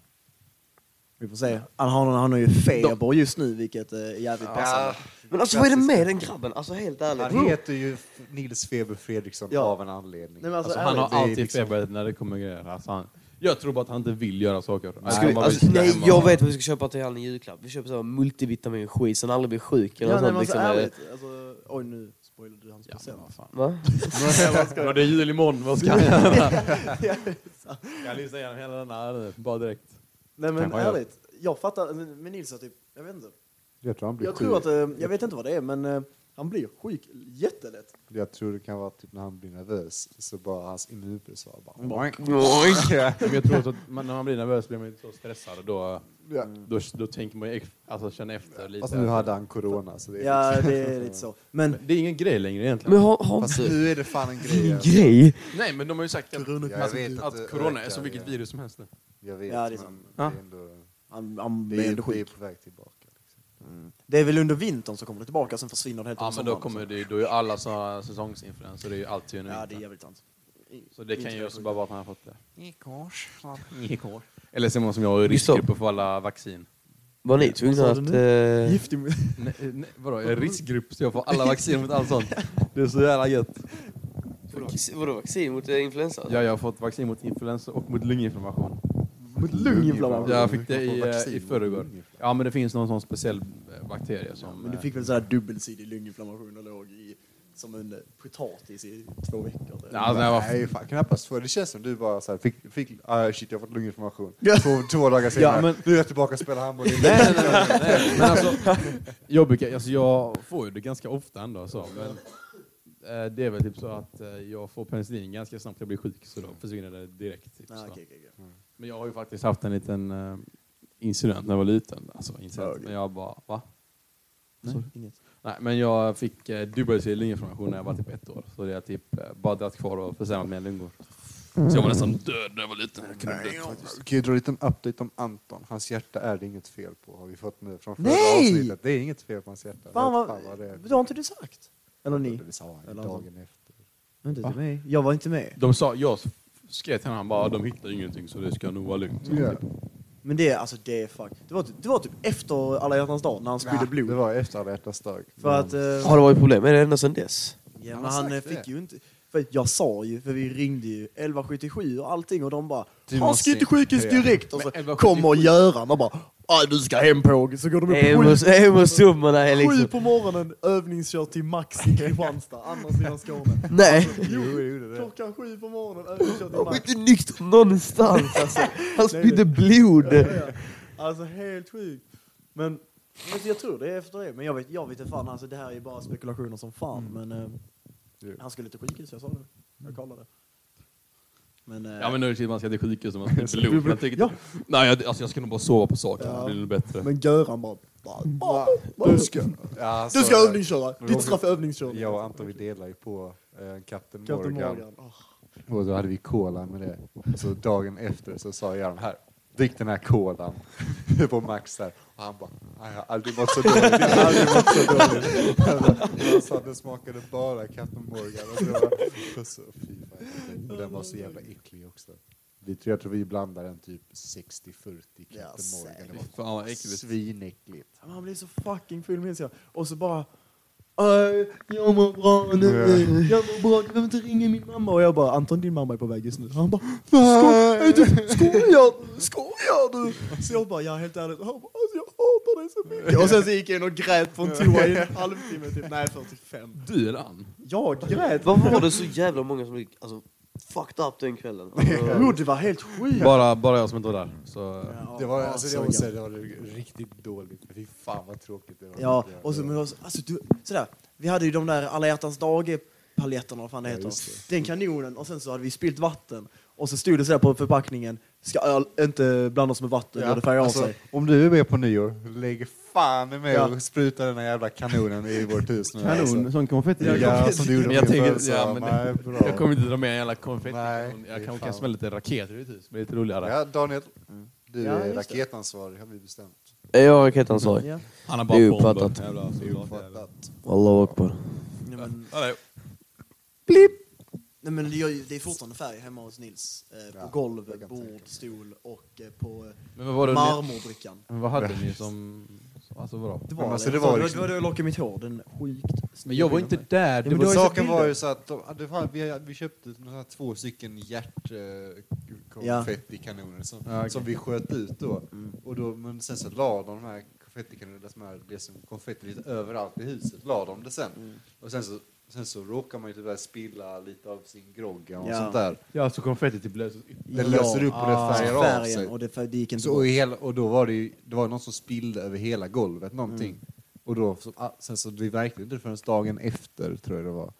vi får se. Han har, han har ju feber just nu, vilket eh, är jävligt passande. Men alltså vad är det med den grabben? Alltså helt ärligt. Han heter ju Nils Feber Fredriksson Ja. av en anledning. Nej, men alltså, alltså, han har alltid liksom- feber när det kommer grejer. Alltså, han, jag tror bara att han inte vill göra saker. Vi, alltså, nej, jag vet vad vi ska köpa till han i julklapp. Vi köper så multivitamin-skit så han aldrig blir sjuk eller Ja, nej, sånt. alltså, Liksom, ärligt, alltså, oj nu spoilade du hans Ja, present. vad fan. Va? Ja, det är jul imorgon, vad ska han göra? Jag lyssnar igenom hela den här nu, bara direkt. Nej men Kanske ärligt, jag fattar, men Nils är typ, jag vet inte. Jag tror han blir Jag tror att, eh, jag vet inte vad det är, men eh, han blir sjuk jättelätt. Jag tror det kan vara typ när han blir nervös, så bara hans immunförsvar bara... Men jag tror att man, när man blir nervös blir man ju så stressad och då, Ja. då, då tänker man ju alltså, känna efter lite. Fast nu hade han corona, så det är Ja, liksom- det är lite så. Men Det är ingen grej längre egentligen. Men har, har Fast nu är det fan en grej. Ingen alltså. grej? Nej men de har ju sagt att, Corona- alltså, att, det corona är ökar, som vilket ja. virus som helst nu. Jag vet, Ja, det är men det är ändå... han, han Det är, ändå det är sjuk. på väg tillbaka. Liksom. Det är väl under vintern så kommer det tillbaka, sen försvinner det helt Ja men då kommer det, då är alla sådana säsongsinfluenser, det är ju alltid under Ja, det är vintern. jävligt sant. Så det kan ju också bara vara att man har fått det. Eller så är man som jag i Visst riskgrupp att få alla vaccin. Var ni tvungna Vad att... sa du Eh, Giftig Nej, nej, vadå, jag är riskgrupp så jag får alla vaccin mot allt sånt. Det är så jävla gött. Vaccin, vadå vaccin mot eh, influensa? Ja, jag har fått vaccin mot influensa och mot lunginflammation. Mot lunginflammation. Jag fick det i, eh, i förrgår. Ja, men det finns någon sån speciell eh, bakterie som... Men du eh, fick väl sådär dubbelsidig lunginflammation och låg i, som en potatis i två veckor? typ. Ja, alltså, jag var Nej, fan, knappast så. Det känns som du bara så här, fick, fick ah, shit jag har fått lunginflammation. Ja. Två, två dagar senare, men- nu är jag tillbaka och spelar handboll. nej, nej, nej, nej, nej. Men alltså, jag, brukar, alltså, jag får ju det ganska ofta ändå. Så, men, eh, det är väl typ så att eh, jag får penicillin ganska snabbt jag blir sjuk, så då försvinner det direkt. Typ, Ah, så. okej, okej, okej. Men jag har ju faktiskt haft en liten uh, incident när jag var liten. Alltså, incident. Men jag bara, va? Nej, Så- inget. Nej, men jag fick uh, dubbelsidig lunginflammation när jag var typ ett år. Så det har typ eh, bara dragit kvar och försämrat mina lungor. Så jag var nästan död när jag var liten. Jag kunde dött faktiskt. Kan jag dra en liten update om Anton? Hans hjärta är det inget fel på, har vi fått nu från förra Nej! avsnittet. Det är inget fel på hans hjärta. Fan Vet vad, det är. det har inte du sagt? Eller ni? Det sa han Eller dagen efter. Inte till mig. Jag var inte med. De sa, jag skrev till honom, han bara, de hittar ingenting så det ska nog vara lugnt. Ja. Men det, alltså det är fuck. Det var, typ- det var typ efter alla hjärtans dag när han spydde blod. Det var efter alla hjärtans dag. För att... eh, Har det varit problem med det ända sedan dess? Ja, men har han sagt eh, fick det. ju inte... För jag sa ju, för vi ringde ju 1177 och allting och de bara Han ska till sjukhus direkt! Och så Men 1177 kommer Göran och bara "Ah, du ska hem på Så går de upp sju, Emo-summorna är sju liksom... på morgonen, övningskör till Max i Kristianstad, andra sidan Skåne. Nej! Jo, det. Klockan sju på morgonen, övningskör till Han var Max. inte nykter någonstans alltså. Han spydde blod. Ja, ja. Alltså helt sjukt. Men, men jag tror det är efter det. Men jag vet, jag vet inte fan, alltså det här är bara spekulationer som fan. Men eh. Han skulle till sjukhus, jag sa det. Jag kollade. Men, eh, Ja men nu är det tid man ska till sjukhus och man ska till blod. Jag Ja. Nej, jag, alltså, jag ska nog bara sova på saken, Ja. det blir bättre. men Göran bara... Du ska... Ja, du ska så- övningsköra! Ditt straff är övningskörning. Jag och Anton vi delar ju på eh, Captain Captain Morgan. Morgan. Åh. Och då hade vi cola med det. Så dagen efter så sa Göran här, drick den här kolan på Max där. Och han bara, "Nej, jag har aldrig mått så dåligt. Jag har aldrig mått så dåligt. Han sa att det smakade bara Captain Morgan. Och bara, och så, fy fan. Och den var så jävla äcklig också. Vi tror, jag tror vi blandade en typ 60-40 Captain Morgan. Det var äckligt. svinäckligt. Han blev så fucking full minns jag. Och så bara... "Äh, jag mår bra nu, jag mår bra, du behöver inte ringa min mamma. Och jag bara, Anton din mamma är på väg just nu. Han bara, "Sko- du, skojar du? Skojar du? Så jag bara, ja helt ärligt. Han bara, alltså, jag hatar dig så mycket. Och sen så gick jag in och grät på en toa i en halvtimme typ. Nej, 45. Du eller han? Jag grät. Varför var det så jävla många som gick alltså, fucked up den kvällen? Alltså, Jo, det var helt sjukt. Bara, bara jag som inte var där. Så, Ja, Det var, ja, alltså, säga, jävla- det var riktigt dåligt. Fy fan vad tråkigt det var. Ja, och så, men alltså, du, sådär. Vi hade ju de där alla hjärtans dag paletterna, vad fan det Ja, heter. just Den kanonen, och sen så hade vi spillt vatten. Och så stod det sådär på förpackningen, ska öl inte blandas med vatten, ja, det färgar alltså, av sig. Om du är med på nyår, lägg fan med Ja. och spruta den här jävla kanonen i vårt hus nu. alltså. kanon, sån konfetti. Ja, Ja, som du gjorde Men jag tänker- ja, men Nej. Jag kommer inte dra med en jävla konfetti. Nej, jag fy kan, smälla lite raketer i ditt hus, det blir lite roligare. Ja, Daniel, du Ja, är raketansvarig har vi bestämt. Är jag raketansvarig? Ja. Han har Det är bara bomber. uppfattat. Jävla Det är uppfattat. Allahu akbar. Men. Blipp! Nej, men det, är fortfarande färg hemma hos Nils. Eh, på Ja, golv, bord, tänka. stol och eh, på eh, Men vad var det ni, marmorbrickan. men vad hade ni som... Alltså vadå? Det Men var, alltså, det, det var var, liksom- det var då jag lockade mitt hår, den sjukt Men jag var inte där. Ja, Det men var Saken var ju så att de, var, vi, vi köpte två stycken hjärtkonfettikanoner som, Ja, okej. som vi sköt ut då. Mm. Och då. Men sen så la de de här konfettikanonerna, det som konfetti lite överallt i huset, la de det sen. Mm. Och sen så, sen så råkar man ju tyvärr spilla lite av sin grogg och Ja. sånt där. Ja, så konfetti typ löses upp. Det löser upp och det Ah. färgar av Färgen, sig. och det, fär- det gick inte Så, och, bort. hela, och då var det ju, det var någon som spillde över hela golvet någonting. Mm. Och då, så, ah, sen så vi verkligen inte förrän dagen efter tror jag det var.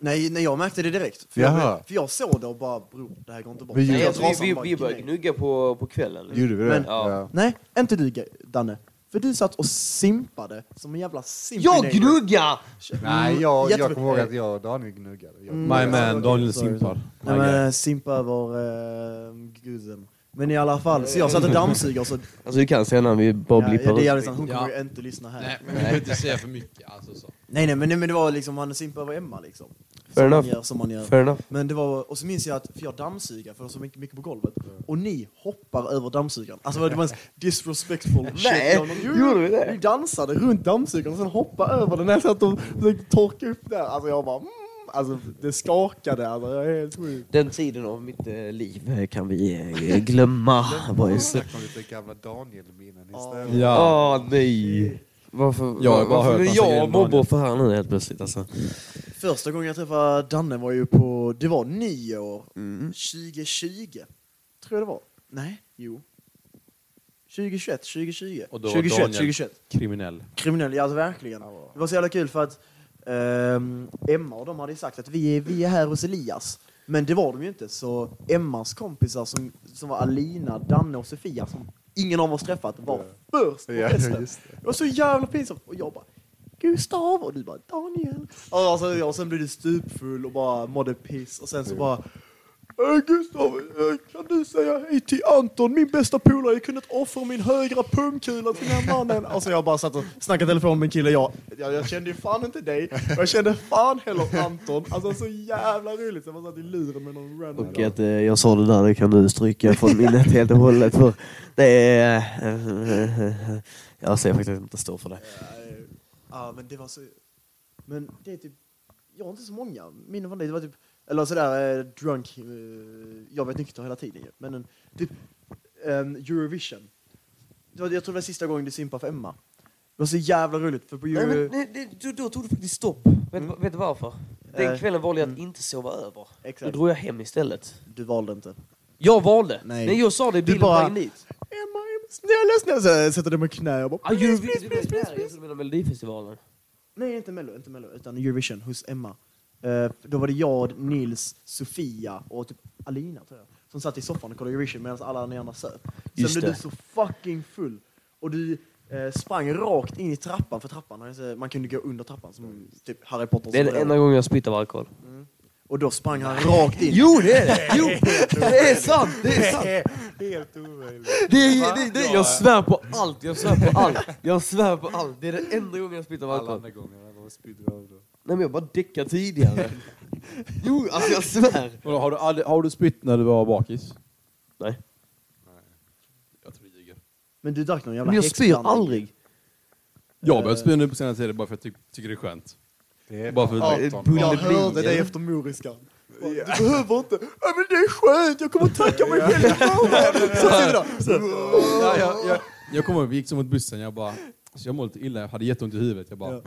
Nej, nej, jag märkte det direkt. För, Jaha. jag, för jag såg det och bara, bror, det här går inte bort. Ju- Nej, jag alltså, trasan vi, vi, bara vi började gnugga på, på kvällen. Gjorde vi det? Men- Ja. Nej, inte du Danne. För du satt och simpade som en jävla Jag simpinator. gnuggar! Nej, jag, jag kommer ihåg att jag och Daniel gnuggade. Jag, Mm. My Ja, man, Daniel sorry, Simpar. Nej, men, simpa över uh, guden. Men i alla fall, så jag satt och dammsuger så... Alltså du kan säga när vi bara Ja, blippar ja, det är ut. jävligt sant, hon Ja. kommer ju inte lyssna här. Nej, men du behöver inte säga för mycket. Alltså, så. Nej, nej, men, nej, men det var liksom, han simpade över Emma liksom. Fair Som man enough. gör, som man gör. Fair enough. Men det var, och så minns jag att, för jag dammsuger, för det var så mycket, mycket på golvet, och ni hoppar över dammsugaren. Alltså det var en disrespectful shit. Nej, jo, gjorde vi det? Ni dansade runt dammsugaren och sen hoppade över den när jag satt och försökte torka upp där. Alltså jag bara, mm, alltså, det skakade. Alltså, jag är helt sjuk. Den tiden av mitt eh, liv eh, kan vi eh, glömma, boys. Snacka om lite gamla Daniel-minnen istället. Ja. Åh nej! Varför, Jag har bara varför hört är massa jag om mobboffer här nu helt plötsligt alltså? Första gången jag träffade Danne var ju på, det var nyår Mm. 2020. Tror jag det var. Nej, jo. 2021, 2020. Och då var 2021, Daniel- 2021. Kriminell. Kriminell, ja alltså verkligen. Det var så jävla kul för att ehm, Emma och de hade ju sagt att vi är, vi är här hos Elias. Men det var de ju inte, så Emmas kompisar som, som var Alina, Danne och Sofia, som ingen av oss träffat, var först på festen. det. Var så jävla pinsamt. Och jag bara Gustav och du bara Daniel. Alltså, och sen blev du stupfull och bara mådde piss. Och sen så bara "Eh, Gustav, eh, kan du säga hej till Anton, min bästa polare? Jag kunde inte offra min högra pungkula till den här mannen. Alltså jag bara satt och snackade telefon med en kille. Jag, jag, jag kände ju fan inte dig. Och jag kände fan heller Anton. Alltså så jävla roligt. Jag bara satt i luren med någon random. Och att eh, jag sa det där, det kan du stryka från minnet helt och hållet. För det är... eh, jag säger faktiskt inte stå för det. Eh, Ja, men det var så... Men det är typ... Jag har inte så många minnen från det. Det var typ... Eller sådär eh, drunk... eh, jag vet nykter hela tiden. Men en, typ ehm, Eurovision. Jag tror det var sista gången du simpade för Emma. Det var så jävla roligt för på Nej, men, nej, det, då, då tog det faktiskt stopp. Vet, Mm. vet du varför? Den Eh, kvällen valde jag att mm. inte sova över. Då Exakt. drog jag hem istället. Du valde inte. Jag valde! Nej. Nej, jag sa det i Du bilen bara- på dit. Emma, snälla, snälla. Så sätter dig med knä och bara... Ah, please, Eurovision, please, please, please, jag trodde du menade Melodifestivalen. Nej, inte Mello, inte Mello, utan Eurovision hos Emma. Eh, då var det jag, Nils, Sofia och typ Alina tror jag, som satt i soffan och kollade Eurovision medan alla ni andra söp. Sen Just blev du det. så fucking full och du eh, sprang rakt in i trappan, för trappan, alltså, man kunde gå under trappan som typ Harry Potter. Det är den enda gången jag spytt av alkohol. Och då sprang han rakt in. Jo, det är det! Jo, det är sant! Det är sant! Helt omöjligt. Det är, det, det, jag svär på allt, jag svär på allt. Jag svär på allt. Det är den enda gången jag spytt av Alla alkohol. andra gånger var spydde av då. Nej men jag bara däckade tidigare. Jo, alltså jag svär. Vadå, Har du, aldrig- har du spytt när du var bakis? Nej. Jag tror du ljuger. Men du drack någon jävla Men jag spyr häxblandning. aldrig. Jag har börjat spy nu på senare tid bara för att jag ty tycker det är skönt. Det är Bara för- bara Ja, 18. jag hörde eller? efter moriskan. Du behöver inte. Ja, men det är skönt, jag kommer tacka mig själv imorgon. Så sitter du där. Ja, jag, jag, jag kommer ihåg, vi gick så mot bussen, jag bara... Alltså jag mår lite illa, jag hade jätteont i huvudet. Jag bara...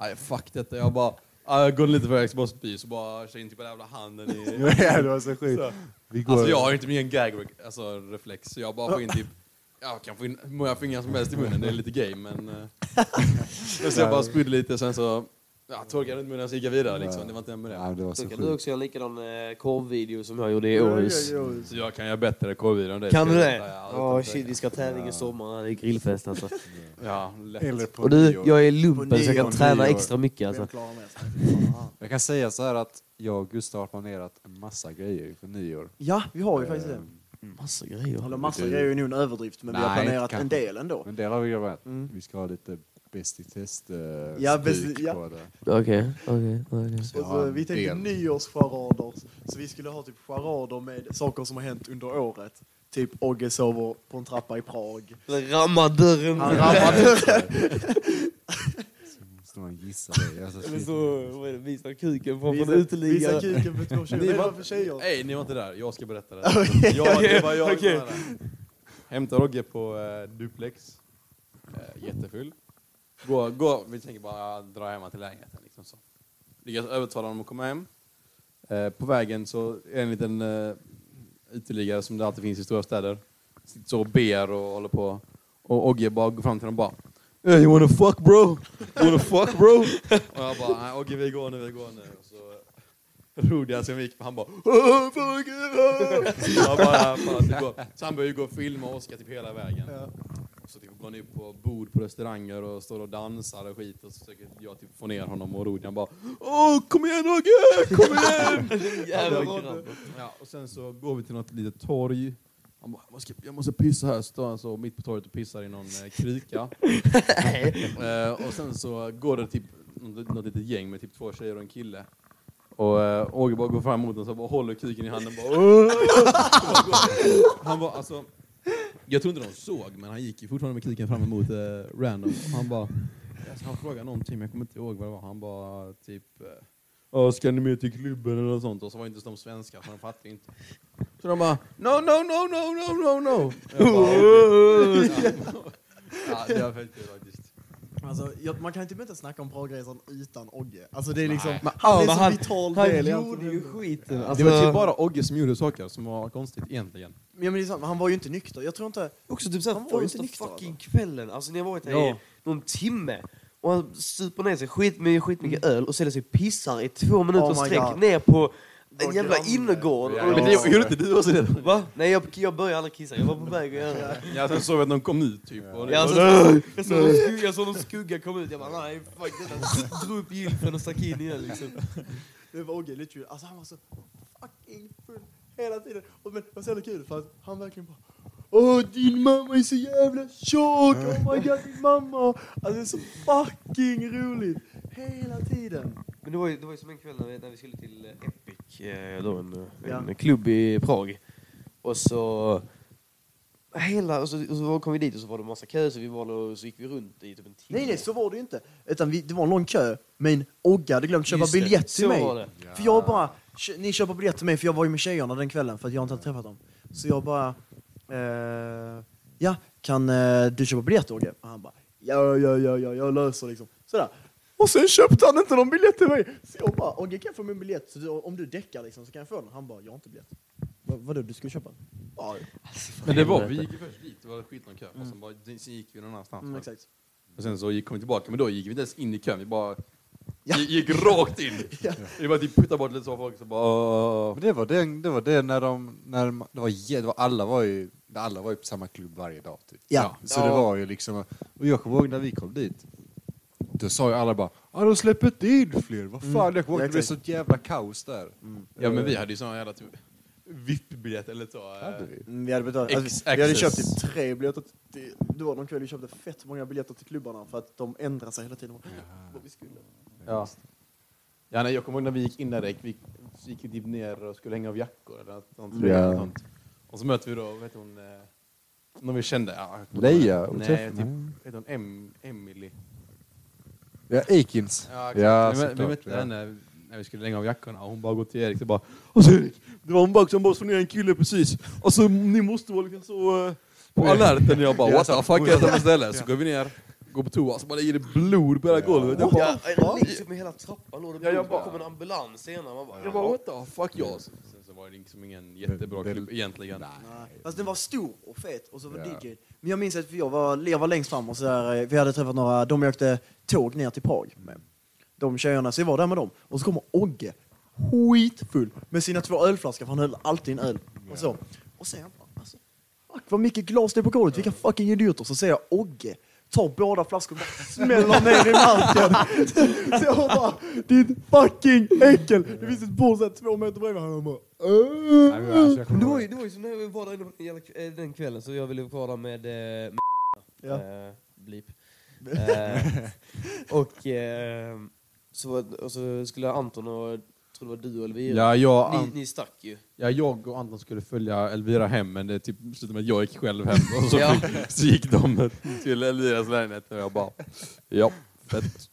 Nej, fuck detta. Jag bara... Ja, jag går lite för bara spy, så bara kör in typ den jävla handen i... Ja, det var så sjukt. Vi går... Alltså jag har inte min gag alltså, reflex, så jag bara får in typ... Jag kan få in hur många fingrar som helst i munnen, det är lite gay men... eh. så jag bara spydde lite, sen så... Ja, torkade runt munnen och så gick jag vidare liksom. Det var inte en med Ja, det. det var så kan sjukt. du också göra en likadan eh, korvvideo som jag gjorde i Åhus. Ja, ja, ja. Så jag kan göra bättre korvvideo än det. Kan du det? ja, Åh utan shit, vi ska tävling i sommar, det är grillfest alltså. Ja, lätt. Eller på Och du, nyår. jag är lumpen så jag kan träna extra mycket alltså. Jag klarar mig. Jag kan säga så här att jag och Gustav har planerat en massa grejer för nyår. Ja, vi har ju faktiskt det. Ehm, Massa grejer. Eller massa grejer är nog en överdrift, men vi har Nej, planerat kanske. en del ändå. Men det har vi jobbat. Mm. Vi ska ha lite bäst i test uh, Ja, bäst- ja. på det. Okej, okej, okej. Så jag har en vi tänkte del. nyårscharader, så vi skulle ha typ charader med saker som har hänt under året. Typ Ogge sover på en trappa i Prag. Ramma dörren. Han rammade. Så måste man gissa det. Alltså, Eller shit. så, vad är det, visa kuken från från Visa, visa uteliggare. kuken för två tjejer. Ni Vad är var- det för tjejer? Nej, ni var inte där. Jag ska berätta det. Okej. jag, det var jag Okej. där. Hämtar Rogge på eh, duplex. Eh, jättefull gå, gå. vi tänker bara dra hem till lägenheten. Liksom så. Lyckas övertala honom att komma hem. Eh, på vägen så är det en liten eh, uteliggare som det alltid finns i stora städer. Sitter så och ber och håller på. Och Ogge bara går fram till honom och bara hey, you wanna fuck bro? You wanna fuck bro? och jag bara, nej Ogge vi går nu, vi går nu. Och så Rodian som gick, han bara oh, fuck it!" Så jag bara, bara typ. Så han började ju gå och filma Oskar typ hela vägen. Ja. Så typ går han upp på bord på restauranger och står och dansar och skit och så försöker jag typ få ner honom och Rodian bara Åh kom igen Ogge, kom igen! Jävla Ja, och sen så går vi till något litet torg. Han bara, jag måste, jag måste pissa här. Så står han så mitt på torget och pissar i någon eh, kryka. eh, och sen så går det typ något, något litet gäng med typ två tjejer och en kille. Och eh, Åge bara går fram mot honom och bara håller kuken i handen. Bara, "Åh!" han var alltså, jag tror inte de såg, men han gick ju fortfarande med kuken fram emot eh, random. Han bara, alltså, han frågade någonting, men jag kommer inte ihåg vad det var. Han bara typ, eh, "Ja, ska ni med till klubben eller något sånt? Och så var inte de svenskar, så de fattade inte. Så de bara no, no, no, no, no, no, no. Jag bara, ja, det var fett kul faktiskt. Alltså, jag, man kan typ inte snacka om Pragresan utan Ogge. Alltså det är liksom, Nej. Han är så han- vital Han del som gjorde ju skiten. det Alltså, var typ bara Ogge som gjorde saker som var konstigt egentligen. Ja, men det är sant, han var ju inte nykter. Jag tror inte... Också typ såhär Han inte första fucking kvällen, alltså ni har varit här Ja. i någon timme och han super ner sig skit med skitmycket öl och ställer sig pissar i två minuter Oh sträck ner på en jävla granne. innergård. Ja, Men det gjorde inte du också det? Va? Nej jag, jag började aldrig kissa, jag var på väg att göra det. Ja, sen såg vi att de kom ut typ. Ja, alltså, jag, såg någon skugga, jag såg någon skugga komma ut, jag bara nej fuck detta. Drog upp gylfen och stack in igen liksom. Det var Ogge, literally. Alltså han var så fucking full hela tiden. Och, men det var så jävla kul för att han verkligen bara Åh din mamma är så jävla tjock! Oh my god din mamma! Alltså det är så fucking roligt! Hela tiden. Men det var ju, det var ju som en kväll när vi, när vi skulle till Epic, eh, då en, eh, en Ja. klubb i Prag. Och så... Hela, och så, och så kom vi dit och så var det massa kö så vi var och så gick vi runt i typ en timme. Nej nej så var det ju inte. Utan vi, det var en lång kö. Men Ogge hade glömt köpa Just det, biljett till så mig. var det. För jag bara, "Kö- ni köper biljett till mig för jag var ju med tjejerna den kvällen för att jag inte hade träffat dem. Så jag bara, eh, ja kan eh, du köpa biljett Ogge? Och han bara, ja ja ja ja jag löser liksom. Sådär. Och sen köpte han inte någon biljett till mig. Så jag bara, Ogge kan jag få min biljett? Så du, om du däckar liksom så kan jag få den. Han bara, jag har inte biljett. Va, vadå, du skulle köpa den? Ja, Men det var, vi gick ju först dit, det var skitlång kö. Och sen, bara, sen gick vi någon annanstans. mm, exakt. Och sen så gick, kom vi tillbaka, men då gick vi inte ens in i kön, vi bara Ja. gick, rakt in. Ja. Bara typ puttade bort lite så folk så bara... Men det var det, det var det när de, när de, det var, det var alla var ju, alla var ju på samma klubb varje dag typ. Ja. Så Ja. det var ju liksom, och jag kommer ihåg när vi kom dit, då sa ju alla bara ja de släpper inte in fler, vad fan, Mm. jag kommer ihåg det blev sånt jävla kaos där. Ja men vi hade ju såna jävla typ VIP-biljett eller så. eh, Hade vi? Mm, vi hade, betalat, alltså, vi hade köpt typ tre biljetter. Till, det var någon kväll vi köpte fett många biljetter till klubbarna för att de ändrar sig hela tiden. Vad vi skulle. Ja. Ja, nej, jag kommer ihåg när vi gick in där, vi gick, vi typ ner och skulle hänga av jackor eller något, något, Ja. eller sånt. Och så möter vi då, heter hon, eh, någon vi kände. Ja, Leia? Nej, typ, heter hon, em, Emily. Ja, Akins. Ja, exakt. Ja, vi, vi såklart, mötte ja. henne när vi skulle hänga av jackorna och hon bara går till Erik och bara Och så Erik, det var en bak som bara slog ner en kille precis. Och så ni måste vara liksom så eh, på alerten. Jag bara Ja, what the så- fuck är det istället? Så går vi ner, går på toa, så bara ligger det blod på hela golvet. Jag bara, Ja, liksom med hela trappan låg det Ja, jag blod, bara- kom en ambulans senare. Man bara, jag bara what the fuck ja. Var liksom ingen jättebra Det- klubb egentligen. Nej. Fast den var stor och fet och så var Ja. DJ. Men jag minns att jag var, jag var längst fram och så där, eh, vi hade träffat några, de jag åkte tåg ner till Prag med. De tjejerna, så jag var där med dem. Och så kommer Ogge, skitfull, med sina två ölflaskor, för han höll alltid en öl. Och så. Och sen alltså, fuck vad mycket glas det är på golvet, vilka fucking idioter. Så ser jag Ogge, tar båda flaskorna och bara smäller ner i marken. Så jag bara, ditt fucking äckel! Det finns ett bord så här två meter bredvid. Han bara, men alltså, jag det var ju, det var ju som när vi var där inne på den, jävla, eh, den kvällen, så jag ville vara där med, eh, med Ja. eh, blip. Eh, och, eh, så, och så skulle Anton och, jag tror det var du och Elvira, Ja, jag, ni, An- ni stack ju. ja, jag och Anton skulle följa Elvira hem men det typ slutade med att jag gick själv hem och så, Ja. fick, så gick de till Elviras lägenhet och jag bara ja, fett.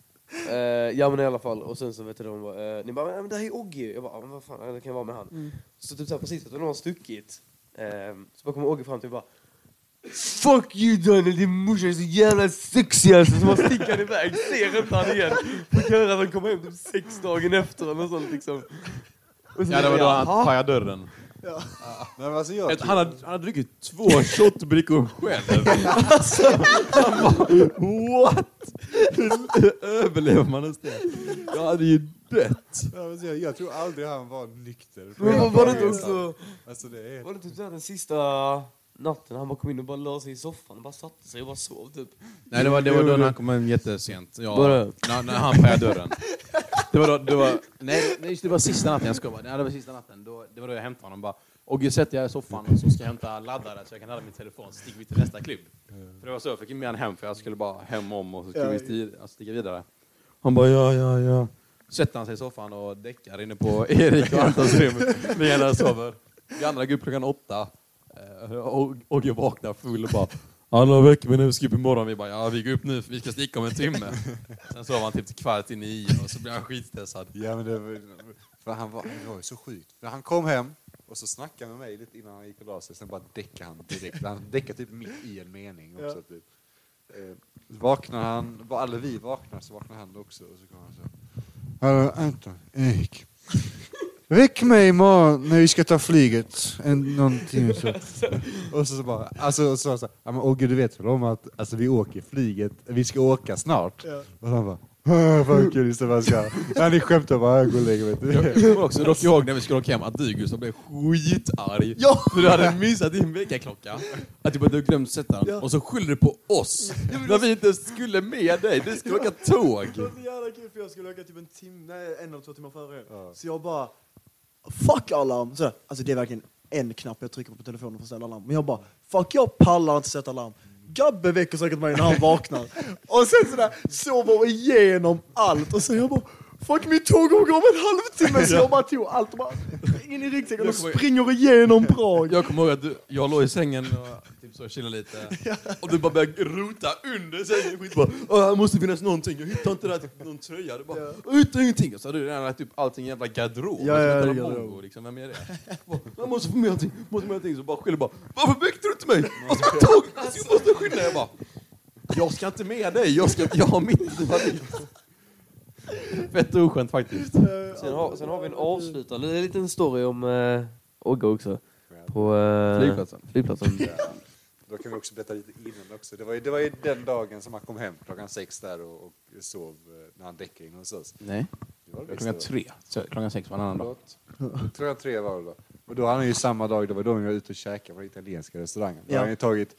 Eh, ja men i alla fall, och sen så vet du de bara, eh, ni bara, men det här är Ogge. Jag bara, men vad fan, det kan vara med han. Så typ så här, precis efter någon har stuckit, eh, så bara kommer Ogge fram till mig och bara Fuck you Daniel, din morsa är så jävla sexig alltså. Så man sticker iväg, ser inte han igen. Fick höra att han kom hem typ sex dagen efter eller sånt liksom. Och så Ja, det var då han "Ha?" pajade dörren. Nej, men alltså jag, Han hade, han hade druckit två shotbrickor själv. Alltså, han bara, what? Hur överlever man ens det? Jag hade ju dött. Ja, men jag, jag tror aldrig han var nykter. Men var, var det inte också, Alltså det är... var det typ den sista natten han bara kom in och bara la sig i soffan och bara satte sig och bara sov typ? Nej, det var, det var då när han kom hem jättesent. Ja, Bara- när, när han pajade dörren. Det var, då, det var, nej, nej, just det var sista natten, jag skojar bara. Nej, det var sista natten. Då, det var då jag hämtade honom. Bara, Ogge, sätter jag i soffan och så ska jag hämta laddare så jag kan ladda min telefon. Så sticker vi till nästa klubb. För det var så, jag fick med honom hem för jag skulle bara hem om och så skulle Ja. vi sti- alltså, sticka vidare. Han bara, ja, ja, ja. Sätter han sig i soffan och däckar inne på Erik och Antons rum medan jag sover. Vi andra går upp klockan åtta. Eh, och Ogge vaknar full och bara Hallå väcker mig när vi ska upp imorgon. Vi bara, ja vi går upp nu för vi ska sticka om en timme. Sen sov han typ till kvart i nio och så blev han skitstressad. Ja, men det, var- för han var, ju så sjukt. För han kom hem och så snackade med mig lite innan han gick och la sig. Sen bara däckade han direkt. Han däckade typ mitt i en mening också. Typ. Eh, vaknar han, eller vi vaknar så vaknar han också. Och så kommer han så. Hallå Anton, Erik. Väck mig imorgon när vi ska ta flyget. En, någonting så. Och så, så bara, alltså så, så, ja men Ogge du vet väl om att alltså, vi åker flyget, vi ska åka snart. Och han bara, "Åh, vad kul, ska. Ja, ni skämtar bara, jag går och lägger mig. Jag kommer också dock ihåg när vi skulle åka hem att du Gustav blev skitarg. Ja! För du hade missat din väckarklocka. Att typ att du glömt sätta den. Ja. Och så skyller du på oss. När vi inte skulle med dig. Du skulle åka tåg. Det var så jävla kul för jag skulle åka typ en timme, nej, en eller två timmar före. Ja. Så jag bara, fuck alarm! Så, alltså det är verkligen en knapp jag trycker på på telefonen för att ställa alarm. Men jag bara, fuck jag pallar inte sätta alarm. Gabbe väcker säkert mig när han vaknar. och sen sådär, sover igenom allt. Och sen jag bara, fuck mitt tåg går om en halvtimme! Så jag bara tog allt och bara, in i ryggsäcken och springer igenom Prag. Jag kommer ihåg att du, jag låg i sängen och typ så chillade lite. Och du bara började rota under sängen. Skit bara, "Åh, här måste finnas någonting. Jag hittar inte där, typ, någon tröja. Du bara, jag hittar ingenting. Och så hade du redan lagt upp allting i en jävla garderob. Ja, ja, ett ja, jävla garderob. liksom. Vem är det? Jag bara, Jag måste få med någonting. Måste med någonting. Så bara skyller bara, varför väckte du inte mig? Alltså på tåg! Alltså, jag måste skynda. Jag bara, jag ska inte med dig. Jag, ska, jag har mitt. Fett oskönt faktiskt. Sen har, sen har vi en avslutande en liten story om uh, Ogge också. På eh, Flygplatsen. flygplatsen. Då kan vi också berätta lite innan också. Det var ju, det var ju den dagen som han kom hem klockan sex där och, och sov eh, när han däckade in hos oss. Nej, Det var det klockan tre. Så Klockan sex var en annan dag. Förlåt. Klockan tre var det då. Och då hade han ju samma dag, det var då vi var ute och käkade på den italienska restaurangen. Då Ja. hade han ju tagit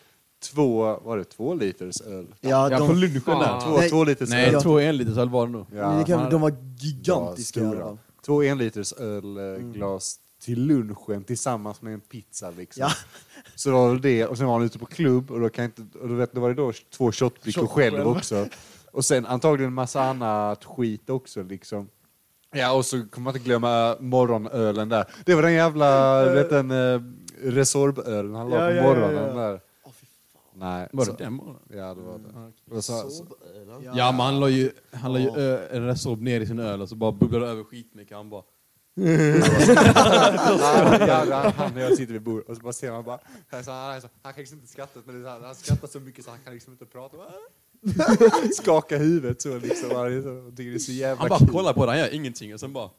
två, var det två liters öl? Ja, Ja, de, på lunchen där. Två, Nej. två liters Nej, öl. två en liters öl var det nog. Ja, det kan, de var gigantiska i alla stora. fall. Två en liters ölglas till lunchen tillsammans med en pizza liksom. Ja. Så då var det det, och sen var han ute på klubb och då, kan jag inte, och då, vet, då var det då två shotbrickor Shot själv också. Och sen antagligen en massa annat skit också liksom. Ja, och så kommer man inte glömma morgonölen där. Det var den jävla, du vet den uh, Resorb-ölen han la Ja, på ja, ja, morgonen ja. där. Nej. Var så, det den morgonen? Ja, det var det. Och så, så, Ja, men han la ju, han la ju ö, en Resorb ner i sin öl och så bara bubblade det över skitmycket. Han bara... Ja, ja, han, och jag sitter vid bordet och så bara ser man bara, så han, han, han kan liksom inte skratta, men det är så här, han skrattar så mycket så han kan liksom inte prata. Bara, Skaka huvudet så liksom. Han är så- tycker det är så jävla Han bara kul. kollar på det, han gör ingenting och sen bara...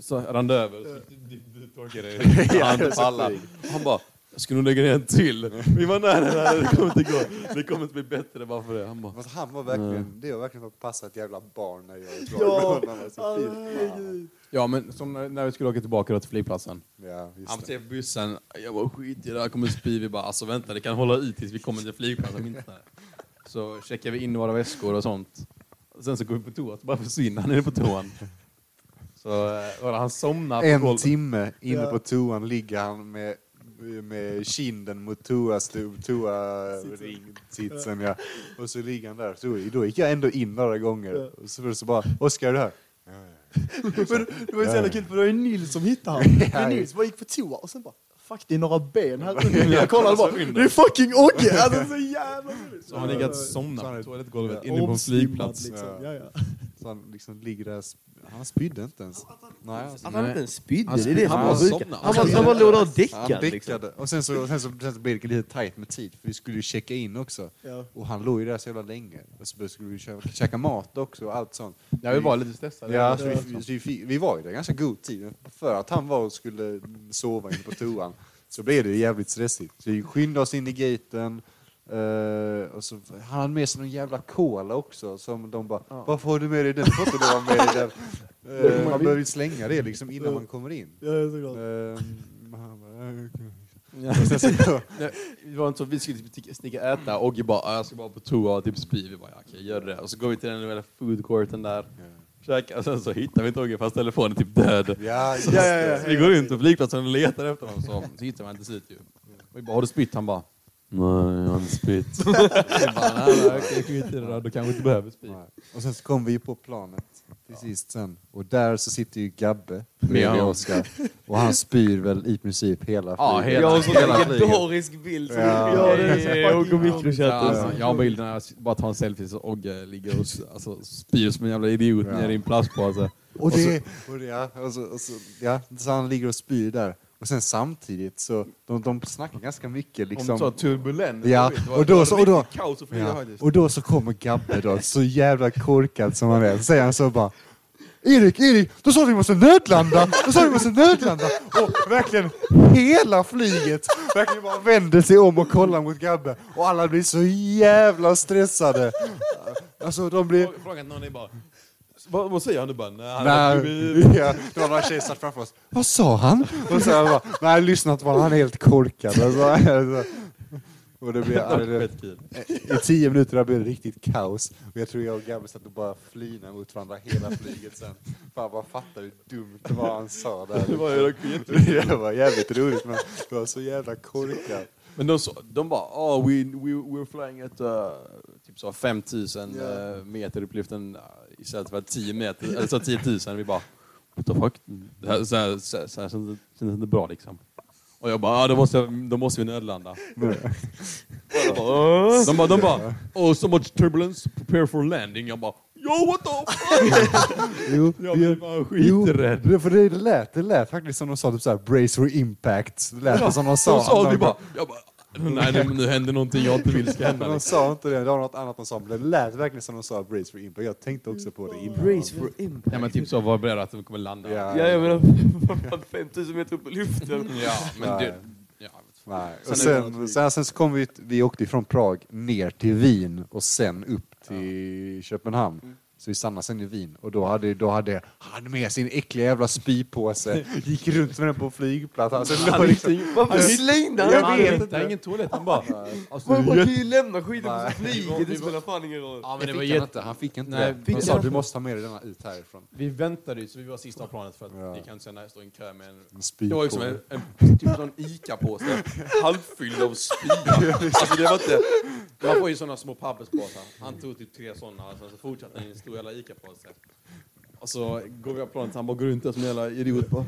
Så rann det över. Så, du, dig. Han det så pallar. Han bara... Jag ska nog lägga ner en till. Vi var nej, nej, det kommer inte gå. Det kommer inte bli bättre bara för det. Han bara... Fast han var verkligen, det var verkligen för att passa ett jävla barn när jag var Ja, var ja, men som när, när vi skulle åka tillbaka då till flygplatsen. Ja, just Han ser bussen, jag var skit i det här, kommer spy. Vi bara, alltså vänta, det kan hålla ut tills vi kommer till flygplatsen. Där. Så checkar vi in våra väskor och sånt. Sen så går vi på toa, så bara försvinner han nere på toan. Så eh, han somnar på En golvet. timme inne på toan ligger han med, med kinden mot toa-sitsen. Ja. Och så ligger han där. Så, då gick jag ändå in några gånger. Och så, så bara, Oskar är du här? Men det var ju så jävla kul för det var ju Nils som hittade han. Men Nils bara gick på toa och sen bara Fuck det är några ben här under. Jag kollade bara, det är fucking Ogge! Alltså så jävla roligt. Så han ligger att Så somna han är- på toalettgolvet Ja. inne på en flygplats. Liksom. Ja. Ja, ja. Så han liksom ligger där, han spydde inte ens. Nej, alltså. Att han inte ens spydde, Han det är det han somnade. Han bara, han bara låg där och Han däckade. Liksom. Och sen så, sen så, sen så blev det lite tajt med tid, för vi skulle ju checka in också. Ja. Och han låg ju där så jävla länge. Och så skulle vi käka, käka mat också och allt sånt. Ja, vi var lite stressade. Ja, så vi, så vi, vi var ju där ganska god tid. För att han var och skulle sova inne på toan så blev det jävligt stressigt. Så vi skyndade oss in i gaten. Eh, och så, han hade med sig någon jävla cola också som de bara Varför har du med dig den? Får inte ha med dig den. Eh, man behöver ju slänga det liksom innan man kommer in. Ja, ja. Eh, "Eh, okej." Ja. Så, Det var inte så vi skulle typ sticka och äta och Ogge bara "Ah, jag ska bara på toa och typ spy. Vi bara ja, okej gör det. Och så går vi till den lilla food courten där. Käkar och sen så hittar vi inte Ogge fast telefonen är typ död. ja, just Ja, ja, ja. Så vi går runt på flygplatsen och letar efter honom så, så hittar man till slut ju. Och vi bara har du spytt? Han bara Nej, jag har inte spytt. Jag okej, skit i det då. Du kanske inte behöver spy. Och sen så kom vi ju på planet till sist sen. Och där så sitter ju Gabbe Med bredvid honom. Oskar. Och han spyr väl i princip hela Ja, flyget. hela- Jag har en sån hela flyget. legendarisk bild. som- Ja. Ja, det är och mikrochatten. Alltså, jag har bilden när jag bara tar en selfie så Ogge ligger och s- alltså, spyr som en jävla idiot Ja. nere i en plastpåse. Och det, och det ja, och så, och så, ja, så han ligger och spyr där. Och sen samtidigt så, de, de snackar ganska mycket liksom. Om så turbulent. Ja, och då så- och då- kaos och Ja. Och då så kommer Gabbe då, så jävla korkad som han är. Så säger han så bara Erik, Erik, då sa vi måste nödlanda! Då sa vi måste nödlanda! Och verkligen hela flyget verkligen bara vänder sig om och kollar mot Gabbe. Och alla blir så jävla stressade. Alltså de blir... Frågan någon är bara, vad, vad säger han? Du bara, nej, han ja, det var några tjejer satt framför oss. Vad sa han? Och så jag bara, nej lyssna inte på honom, han är helt korkad. Alltså. Och det blev. I tio minuter blev det riktigt kaos. Och jag tror jag och Gabbe satt och bara flinade mot varandra hela flyget sen. Fan bara fattade hur dumt det var han sa där. Var. Det var jävligt roligt men det var så jävla korkat. Men de, sa- de bara, oh, we, we, we're flying at uh, typ så 5000 Ja. uh, meter upp i luften uh, istället för 10 meter, eller så 10 000. Vi bara, what the fuck? Det här, så här, så här, så här känns känns inte bra liksom. Och jag bara, ah, då, måste, jag- då måste vi nödlanda. De bara, de bara, de bara, oh so much turbulence, prepare for landing. Jag bara, yo what the fuck? Jo, Jag blev bara Jo, skiträdd. det, för det lät, det lät faktiskt som de sa typ såhär brace for impact. Det lät som de sa. De sa, vi bara, jag bara, nej nu, nu händer någonting jag inte vill ska hända. de sa inte det, det var något annat de sa. Men det lät verkligen som de sa brace for impact. Jag tänkte också på det innan. Brace for impact. Ja men typ så, var beredd att de kommer landa. Ja. Ja, jag menar, 5000 meter upp i luften. Ja, men. Ja, Nej. Och sen, sen, sen så kom vi, vi åkte från Prag ner till Wien och sen upp till Köpenhamn. Så vi stannade sen i Wien och då hade, då hade han med sin äckliga jävla spypåse, gick runt med den på flygplats. Alltså, han liksom, Varför slängde han Jag den? Det är ingen toalett, han bara... Alltså, Man man kan ju lämna skiten på flyget, det spelar fan ingen roll. Ja, det men det fick var han jätte... inte, han fick inte Nej, det. fick Han sa han? du måste ta med dig denna ut härifrån. Vi väntade ju, så vi var sista planet för att Ja. vi kan inte sen stå i en kö med en... En Det var liksom en, en typ sån ICA-påse, halvfylld av spya. Alltså det var inte... Man får ju såna små papperspåsar. Han tog typ tre såna, sen så fortsatte han stor jävla ICA-påse. Och så går vi av planet, han bara går runt där som en jävla idiot bara.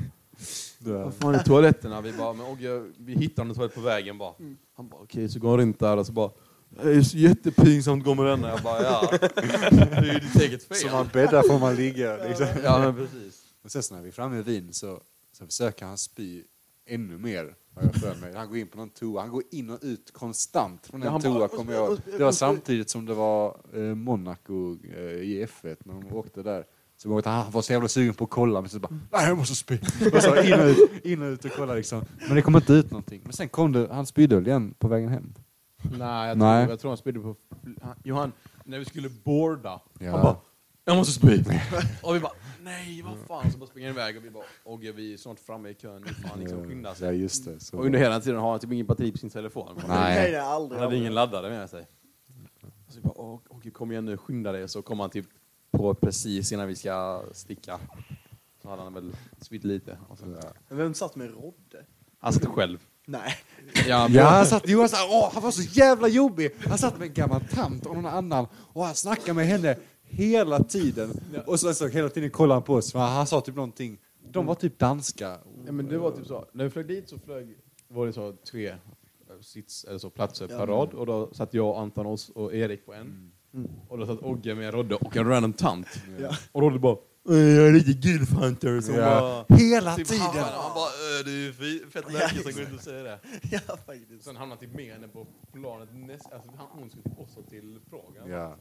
Vad fan är toaletterna? Vi bara, men Ogge, vi hittar en toalett på vägen bara. Han bara, okej, så går han runt där och så bara, det är så jättepinsamt att gå med denna. Jag bara, ja. Det är ju ditt eget fel. Som man bäddar får man ligga. Liksom. Ja, men precis. Och sen så när vi är framme i Wien så, så försöker han spy ännu mer. Jag för mig. Han går in på någon toa. Han går in och ut konstant från Ja, en toa kommer jag. Det var samtidigt som det var eh, Monaco eh, i F1 när de åkte där. Så jag vet, han var så jävla sugen på att kolla men så bara nej jag måste spy. Och så in och ut, in och ut och kolla liksom. Men det kom inte ut någonting. Men sen kom det, han spydde väl igen på vägen hem. Nej, jag, Nej. Tror, jag tror han spydde på... han- Johan, när vi skulle boarda, Ja. han bara jag måste spy. och vi bara nej vad fan, så bara springer han iväg och vi bara Ogge vi är snart framme i kön, nu han liksom skynda Ja sig. just det. Så. Och under hela tiden har han typ ingen batteri på sin telefon. Nej. Nej, nej, aldrig. Han hade ingen laddare med sig. Så vi bara "Åh, Ogge kom igen nu, skynda dig. Så kom han typ på precis innan vi ska sticka. Så hade han väl spytt lite. Och så, Men vem satt med Rodde? Han satt själv. Nej. Ja, Ja, han satt, Johan sa, åh, han var så jävla jobbig. Han satt med en gammal tant och någon annan och han snackade med henne hela tiden. Och så, så hela tiden kollade han på oss. Han sa typ någonting. De var typ danska. Ja, men det var typ så. När vi flög dit så flög, var det så tre eh, sits, eller så platser Ja. per rad. Och då satt jag, Anton och, och Erik på en. Och då satt Ogge med Rodde och en random tant. Ja. Och Rodde bara "Eh, jag är lite gilfhunter. Så Ja. bara, Hela typ tiden. haffade. Han bara "Eh, det är fett märkligt som går inte att säga det. ja, faktiskt. Sen hamnade typ med henne på planet näst, alltså han- hon skulle typ också till Prag. Ja.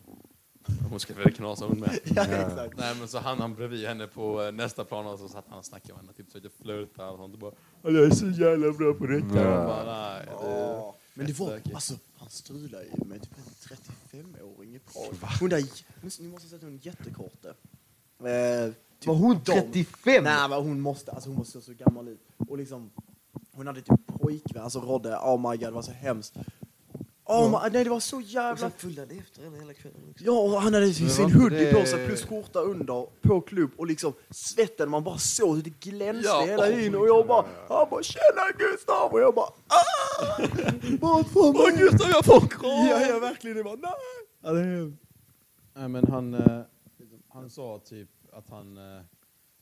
Hon skulle väl knasa hon med. Ja, exakt. Nej men så han han bredvid henne på eh, nästa plan och så satt han och snackade med henne, typ försökte flirta och sånt och bara "Ja, Jag är så jävla bra på detta. Ja. Bara, nej, det. Men det var, Stökigt. alltså, han strulade ju med typ en 35-åring i Prag. Hon där, ni måste ha sett hon jättekorte. Eh, typ Var hon de- 35? Nej men hon måste, alltså hon måste se så gammal ut. Och liksom, hon hade typ pojkvän, alltså Rodde, oh my god det var så hemskt. Oh my, nej det var så Och jävla... sen följde efter henne hela kvällen också. Ja, och han hade sin hoodie det- på sig plus skjorta under, på klubb och liksom svetten, man bara såg hur det glänste Ja, hela oh my och jag bara, han bara 'Tjena Gustav' och jag bara ah! Från Åh! Gustav, jag får kram! Ja, ja, verkligen. Det var nej! Ja, det är. Nej, men han, eh, han sa typ att han eh,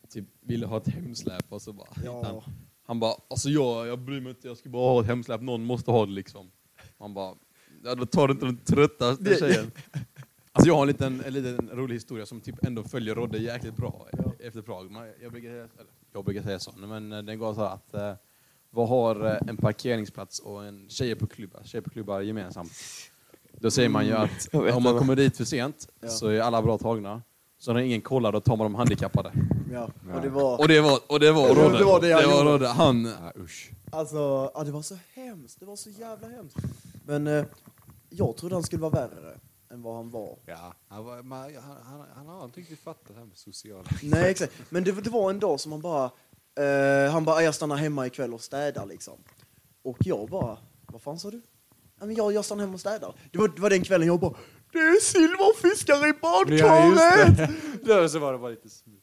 typ ville ha ett hemsläp och så bara... Ja. Han, han bara, alltså jag, jag bryr mig inte, jag ska bara ha ett hemsläp, någon måste ha det liksom. Han bara, ja, då tar du inte den tröttaste tjejen. Alltså jag har en liten, en liten rolig historia som typ ändå följer Rodde jäkligt bra Ja. efter Prag. Man- Jag brukar, säga- eller, jag brukar säga så, men eh, den går så här att eh, vad har eh, en parkeringsplats och en tjejer på klubbar, tjejer på klubbar gemensamt? Då säger man ju att Jag vet om man kommer dit för sent Ja. så är alla bra tagna. Så när ingen kollar då tar man de handikappade. Ja, och det var... Och det var, och det var Rodde. det var det han var gjorde. Rodde. Han, Ja, usch. Alltså, ja, det var så hemskt. Det var så jävla hemskt. Men eh, jag trodde han skulle vara värre än vad han var. Ja, han, var, man, han, han, han har inte riktigt fattat det här med sociala... Nej, exakt. Men det, det var en dag som han bara... Eh, han bara, jag stannar hemma ikväll och städar liksom. Och jag bara, vad fan sa du? Ja, men jag, jag stannar hemma och städar. Det var, det var den kvällen jag bara, det är silverfiskar i badkaret! Där så var det bara lite smuts.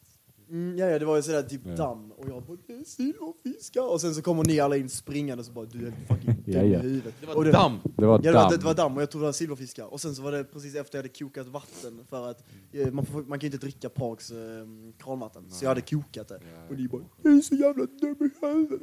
Mm, ja, ja, det var ju sådär typ Ja. damm och jag bara, det är silverfiskar! Och sen så kommer ni alla in springande och så bara, du är fucking dum Ja, ja. i huvudet. det var och damm. Det var Ja, det var, damm. det var damm och jag trodde det var silverfiskar. Och sen så var det precis efter jag hade kokat vatten för att eh, man, får, man kan ju inte dricka Prags eh, kranvatten. Så jag hade kokat det. Ja. Och ni bara, jag är så jävla dum i huvudet.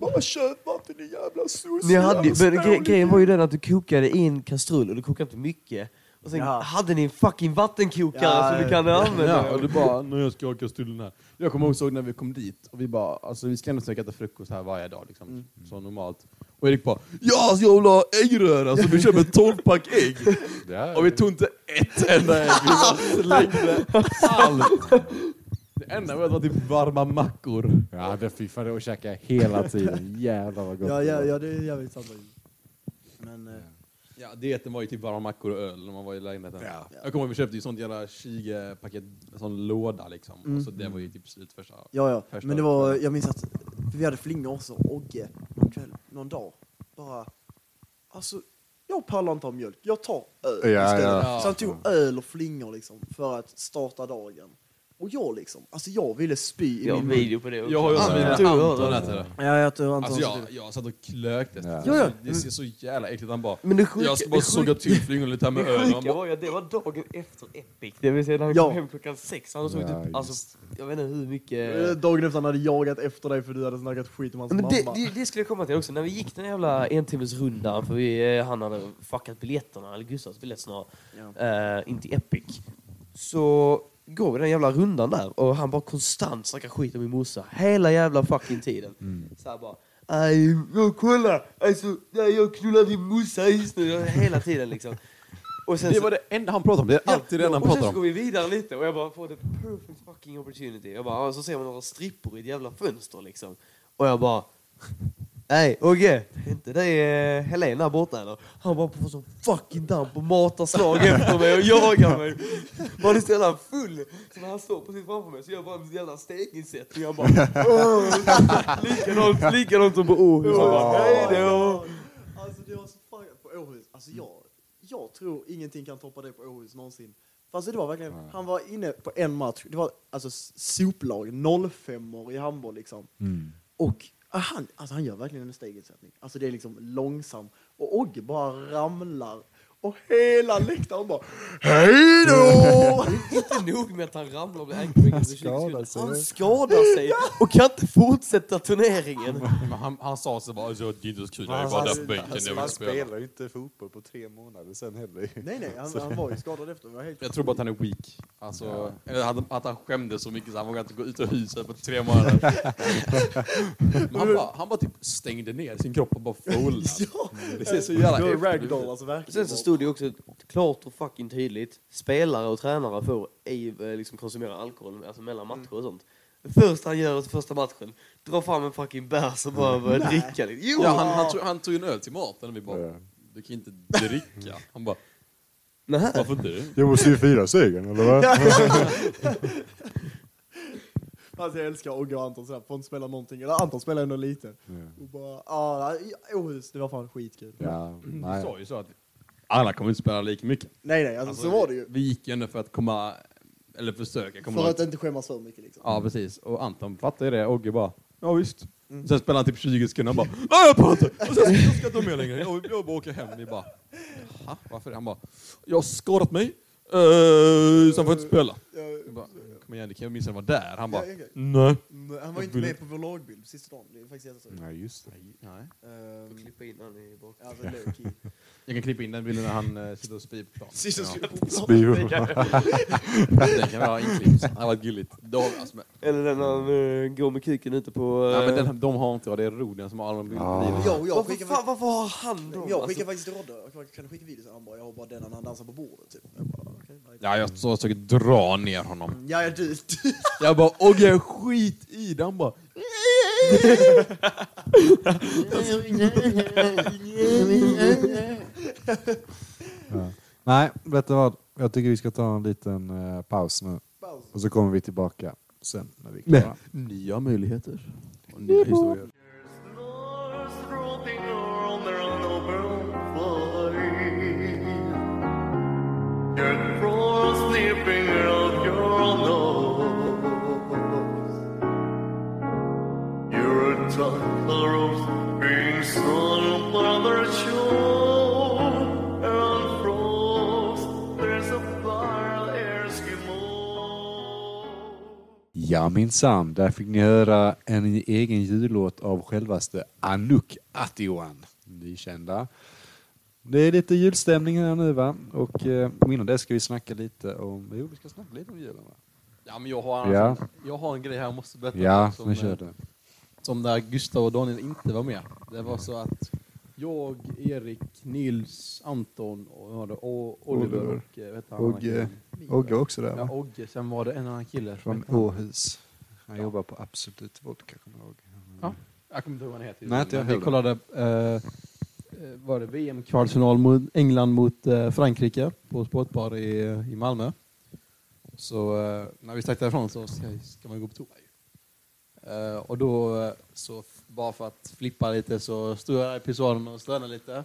Bara köp vatten din jävla soc. Ni hade, ju- jävla men gre snål." grejen var ju den att du kokade i en kastrull och du kokade inte mycket. Och sen Ja. hade ni en fucking vattenkokare Ja, som du kan använda. Ja, och du bara, när jag ska ha kastrullen här. Jag kommer ihåg när vi kom dit och vi bara, alltså vi ska ändå försöka äta frukost här varje dag liksom. Mm. Så normalt. Och Erik bara, ja alltså jag vill ha äggröra så vi köper 12 pack ägg. Ja, Och vi tog inte ett enda ägg, vi bara slängde allt. Det enda att det var typ varma mackor. Ja, det fy fan, det var att käka hela tiden. Jävlar vad gott Ja, det ja, var. ja, det är jävligt sant. Men, eh, Ja, dieten var ju typ varma mackor och öl när man var i lägenheten. Ja. Jag kommer ihåg vi köpte ju sånt jävla 20 paket, sån låda liksom. Mm. Och så det var ju typ slut första. ja, ja. Första Men det var, jag minns att för vi hade flingor också, Ogge, någon kväll, någon dag. Bara, alltså, jag pallar inte ha mjölk, jag tar öl Ja, istället. ja. Så han tog öl och flingor liksom, för att starta dagen. Och jag liksom, alltså jag ville spy i Jag har min video på det också. Jag har ju också Ja, mina Anton har- äter det. Ja, jag tror Anton Alltså jag, det. jag satt och klökte. Ja. Ja, ja. Det ser så jävla äckligt Han bara, Men det sjuka, jag ska bara det såga till flingorna lite här med det han sjuka var ju att det var dagen efter Epic. Det vill säga när han Ja. kom hem klockan sex. Han sovit Ja, typ, alltså, jag vet inte hur mycket... Dagen efter han hade jagat efter dig för du hade snackat skit om hans Men det, mamma. det, det skulle jag komma till också. När vi gick den jävla entimmesrundan, för vi, eh, han hade fuckat biljetterna, eller Gustavs biljett snarare, Ja. eh, in till Epic. Så går vi den jävla rundan där och han bara konstant snackar skit om min morsa. Hela jävla fucking tiden. Mm. Så här bara, "Aj, jag kolla, alltså, nej, jag knullar din morsa just nu. Hela tiden liksom. Och sen det så- var det enda han pratade om. Det är alltid det enda han och sen pratar så går om. vi vidare lite och jag bara får the perfect fucking opportunity. Jag bara, så ser man några strippor i ett jävla fönster liksom. Och jag bara, nej Ogge, är inte det eh, Helen där borta eller? Han bara får sån fucking damp och matar slag efter mig och jagar mig. Bara så jävla full. Så när han står precis framför mig så gör jag bara en jävla stekinsättning. Jag bara, likadant, likadant som på Åhus. Jag bara, hej då. Alltså det var så fan på Åhus. Alltså jag, jag tror ingenting kan toppa det på Åhus någonsin. Fast det var verkligen, han var inne på en match, det var alltså soplag, 05 i handboll liksom. Mm. Och han, alltså han gör verkligen en stegersättning. Alltså det är liksom långsam. Och Ogge bara ramlar. Och hela läktaren bara Hej då! Inte nog med att han ramlar och blir ankbreaker efter 20 skadar sekunder. sig. Han skadar sig och kan inte fortsätta turneringen. Men han, han sa så bara, "Alltså, det är inte så kul, jag är bara där på bänken, Alltså, han spela. spelar ju inte fotboll på tre månader sen heller. Nej nej, han, han var ju skadad efter. Det var helt Jag tror bara att han är weak. Alltså, eller att, han skämdes så mycket så han vågade inte gå ut ur huset på tre månader. Han, bara, han bara typ stängde ner sin kropp och bara foldade. Ja, Det ser så det jävla ragdoll alltså verkligen. Sen så stod det också klart och fucking tydligt. Spelare och tränare får ej eh, liksom konsumera alkohol alltså mellan matcher och sånt. Det första han gör första matchen, drar fram en fucking bärs och bara börjar Nej. dricka lite. Jo! Ja, han, han, tog, han tog en öl till maten och vi bara, Ja. du kan inte dricka. Han bara, Nähä. varför inte det? Jag måste ju fira segern, eller vad? Alltså jag älskar Ogge och Anton sådär, får inte spela någonting. Eller Anton spelar ändå lite. Och bara, ah, ja, Åhus, det var fan skitkul. Ja, Du nej. sa ju så att alla kommer inte spela lika mycket. Nej nej, alltså, så var det ju. Vi gick ju ändå för att komma, eller försöka komma För att inte skämmas för mycket liksom. Ja, precis. Och Anton fattade det. Ogge bara, ja visst. Sen spelar han typ 20 sekunder och bara Nej jag pallar inte! Och sen, jag ska inte vara med längre, jag, jag bara åker hem. Vi bara Jaha, varför det? Han bara Jag har skadat mig, uh, sen får jag inte spela. Jag bara, Kom igen, det kan jag minst var där. Han bara Ja, okej. Nej. Men Han var inte med på vår lagbild sista dagen. Det är faktiskt jättesurt. Nej, just det. Nej. Ehm, Klippa in han i bak. Alltså, low key. Jag kan klippa in den bilden när han uh, sitter och spyr på plan. Sist jag Ja. skulle på plan. Spyr. Den kan vi ha inklippt. Det hade varit gulligt. De, alltså, men, Eller den han uh, går med kuken ute på... ja, men eh, den, de har inte jag, det är Rodian som har alla de Ja. bilderna. Jag, jag varför, skickade fan, varför har han dem? Jag Alltså, skickade faktiskt till Rodde, jag kan du skicka videos? Han bara, jag har bara den när han dansar på bordet typ. Jag bara. Ja, jag så försöker dra ner honom. Ja, ja, du. Jag bara, Ogge skit i det. Han bara, Ja. Nej, vet du vad? Jag tycker vi ska ta en liten eh, paus nu. Paus. Och så kommer vi tillbaka sen när vi är klara. nya möjligheter. Och nya historier. Ja minsann, där fick ni höra en egen jullåt av självaste Anouk Atioan, nykända. Det är lite julstämning här nu va? Och eh, innan det ska vi snacka lite om, jo vi ska snacka lite om julen va? Ja, men jag har, Ja. jag har en grej här jag måste berätta. Ja, som, nu kör eh, du. Som där Gustav och Daniel inte var med. Det var så att jag, Erik, Nils, Anton och, jag hade O- Oliver och eh, vet han, Ogge. Ogge också där Ja, va? Ogge. Sen var det en annan kille. Från han? Åhus. Han jobbar på Absolut Vodka, kommer jag ihåg. Ja. Jag kommer inte ihåg vad han heter. Nej, jag heller. kollade, eh, eh, var det VM-kvartsfinal mot England mot eh, Frankrike på Sportbar i, i Malmö. Så eh, när vi stack därifrån så ska, ska man gå på toa. Eh, och då, eh, så bara för att flippa lite så stod jag i pissoaren och stönade lite.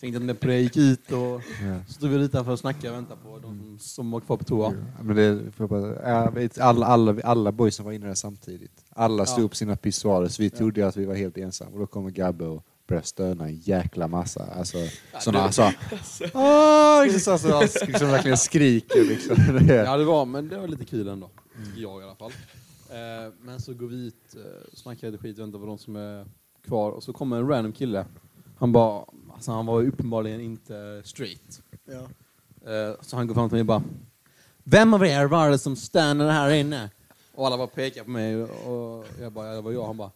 Tänkte att när Pre gick ut och Ja. så stod vi utanför och snackade och väntade på de som, som var kvar på toa. Ja, Men det, bara, ja, alla, alla, alla boysen var inne där samtidigt. Alla stod Ja. på sina pissoarer så vi trodde att vi var helt ensamma. Och då kommer Gabbe och började stöna en jäkla massa. Alltså, sådana det- så, Åh! Liksom så, så, så, liksom verkligen skriker liksom. Ja, det var, men det var lite kul ändå. Tycker jag i alla fall. Eh, men så går vi ut, eh, snackar lite skit, väntar på de som är kvar. Och så kommer en random kille. Han bara, alltså han var uppenbarligen inte straight. Ja. Eh, så han går fram till mig och bara, Vem av er var det som stannade här inne? Och alla bara pekar på mig och jag bara, ja, det var jag. Han bara,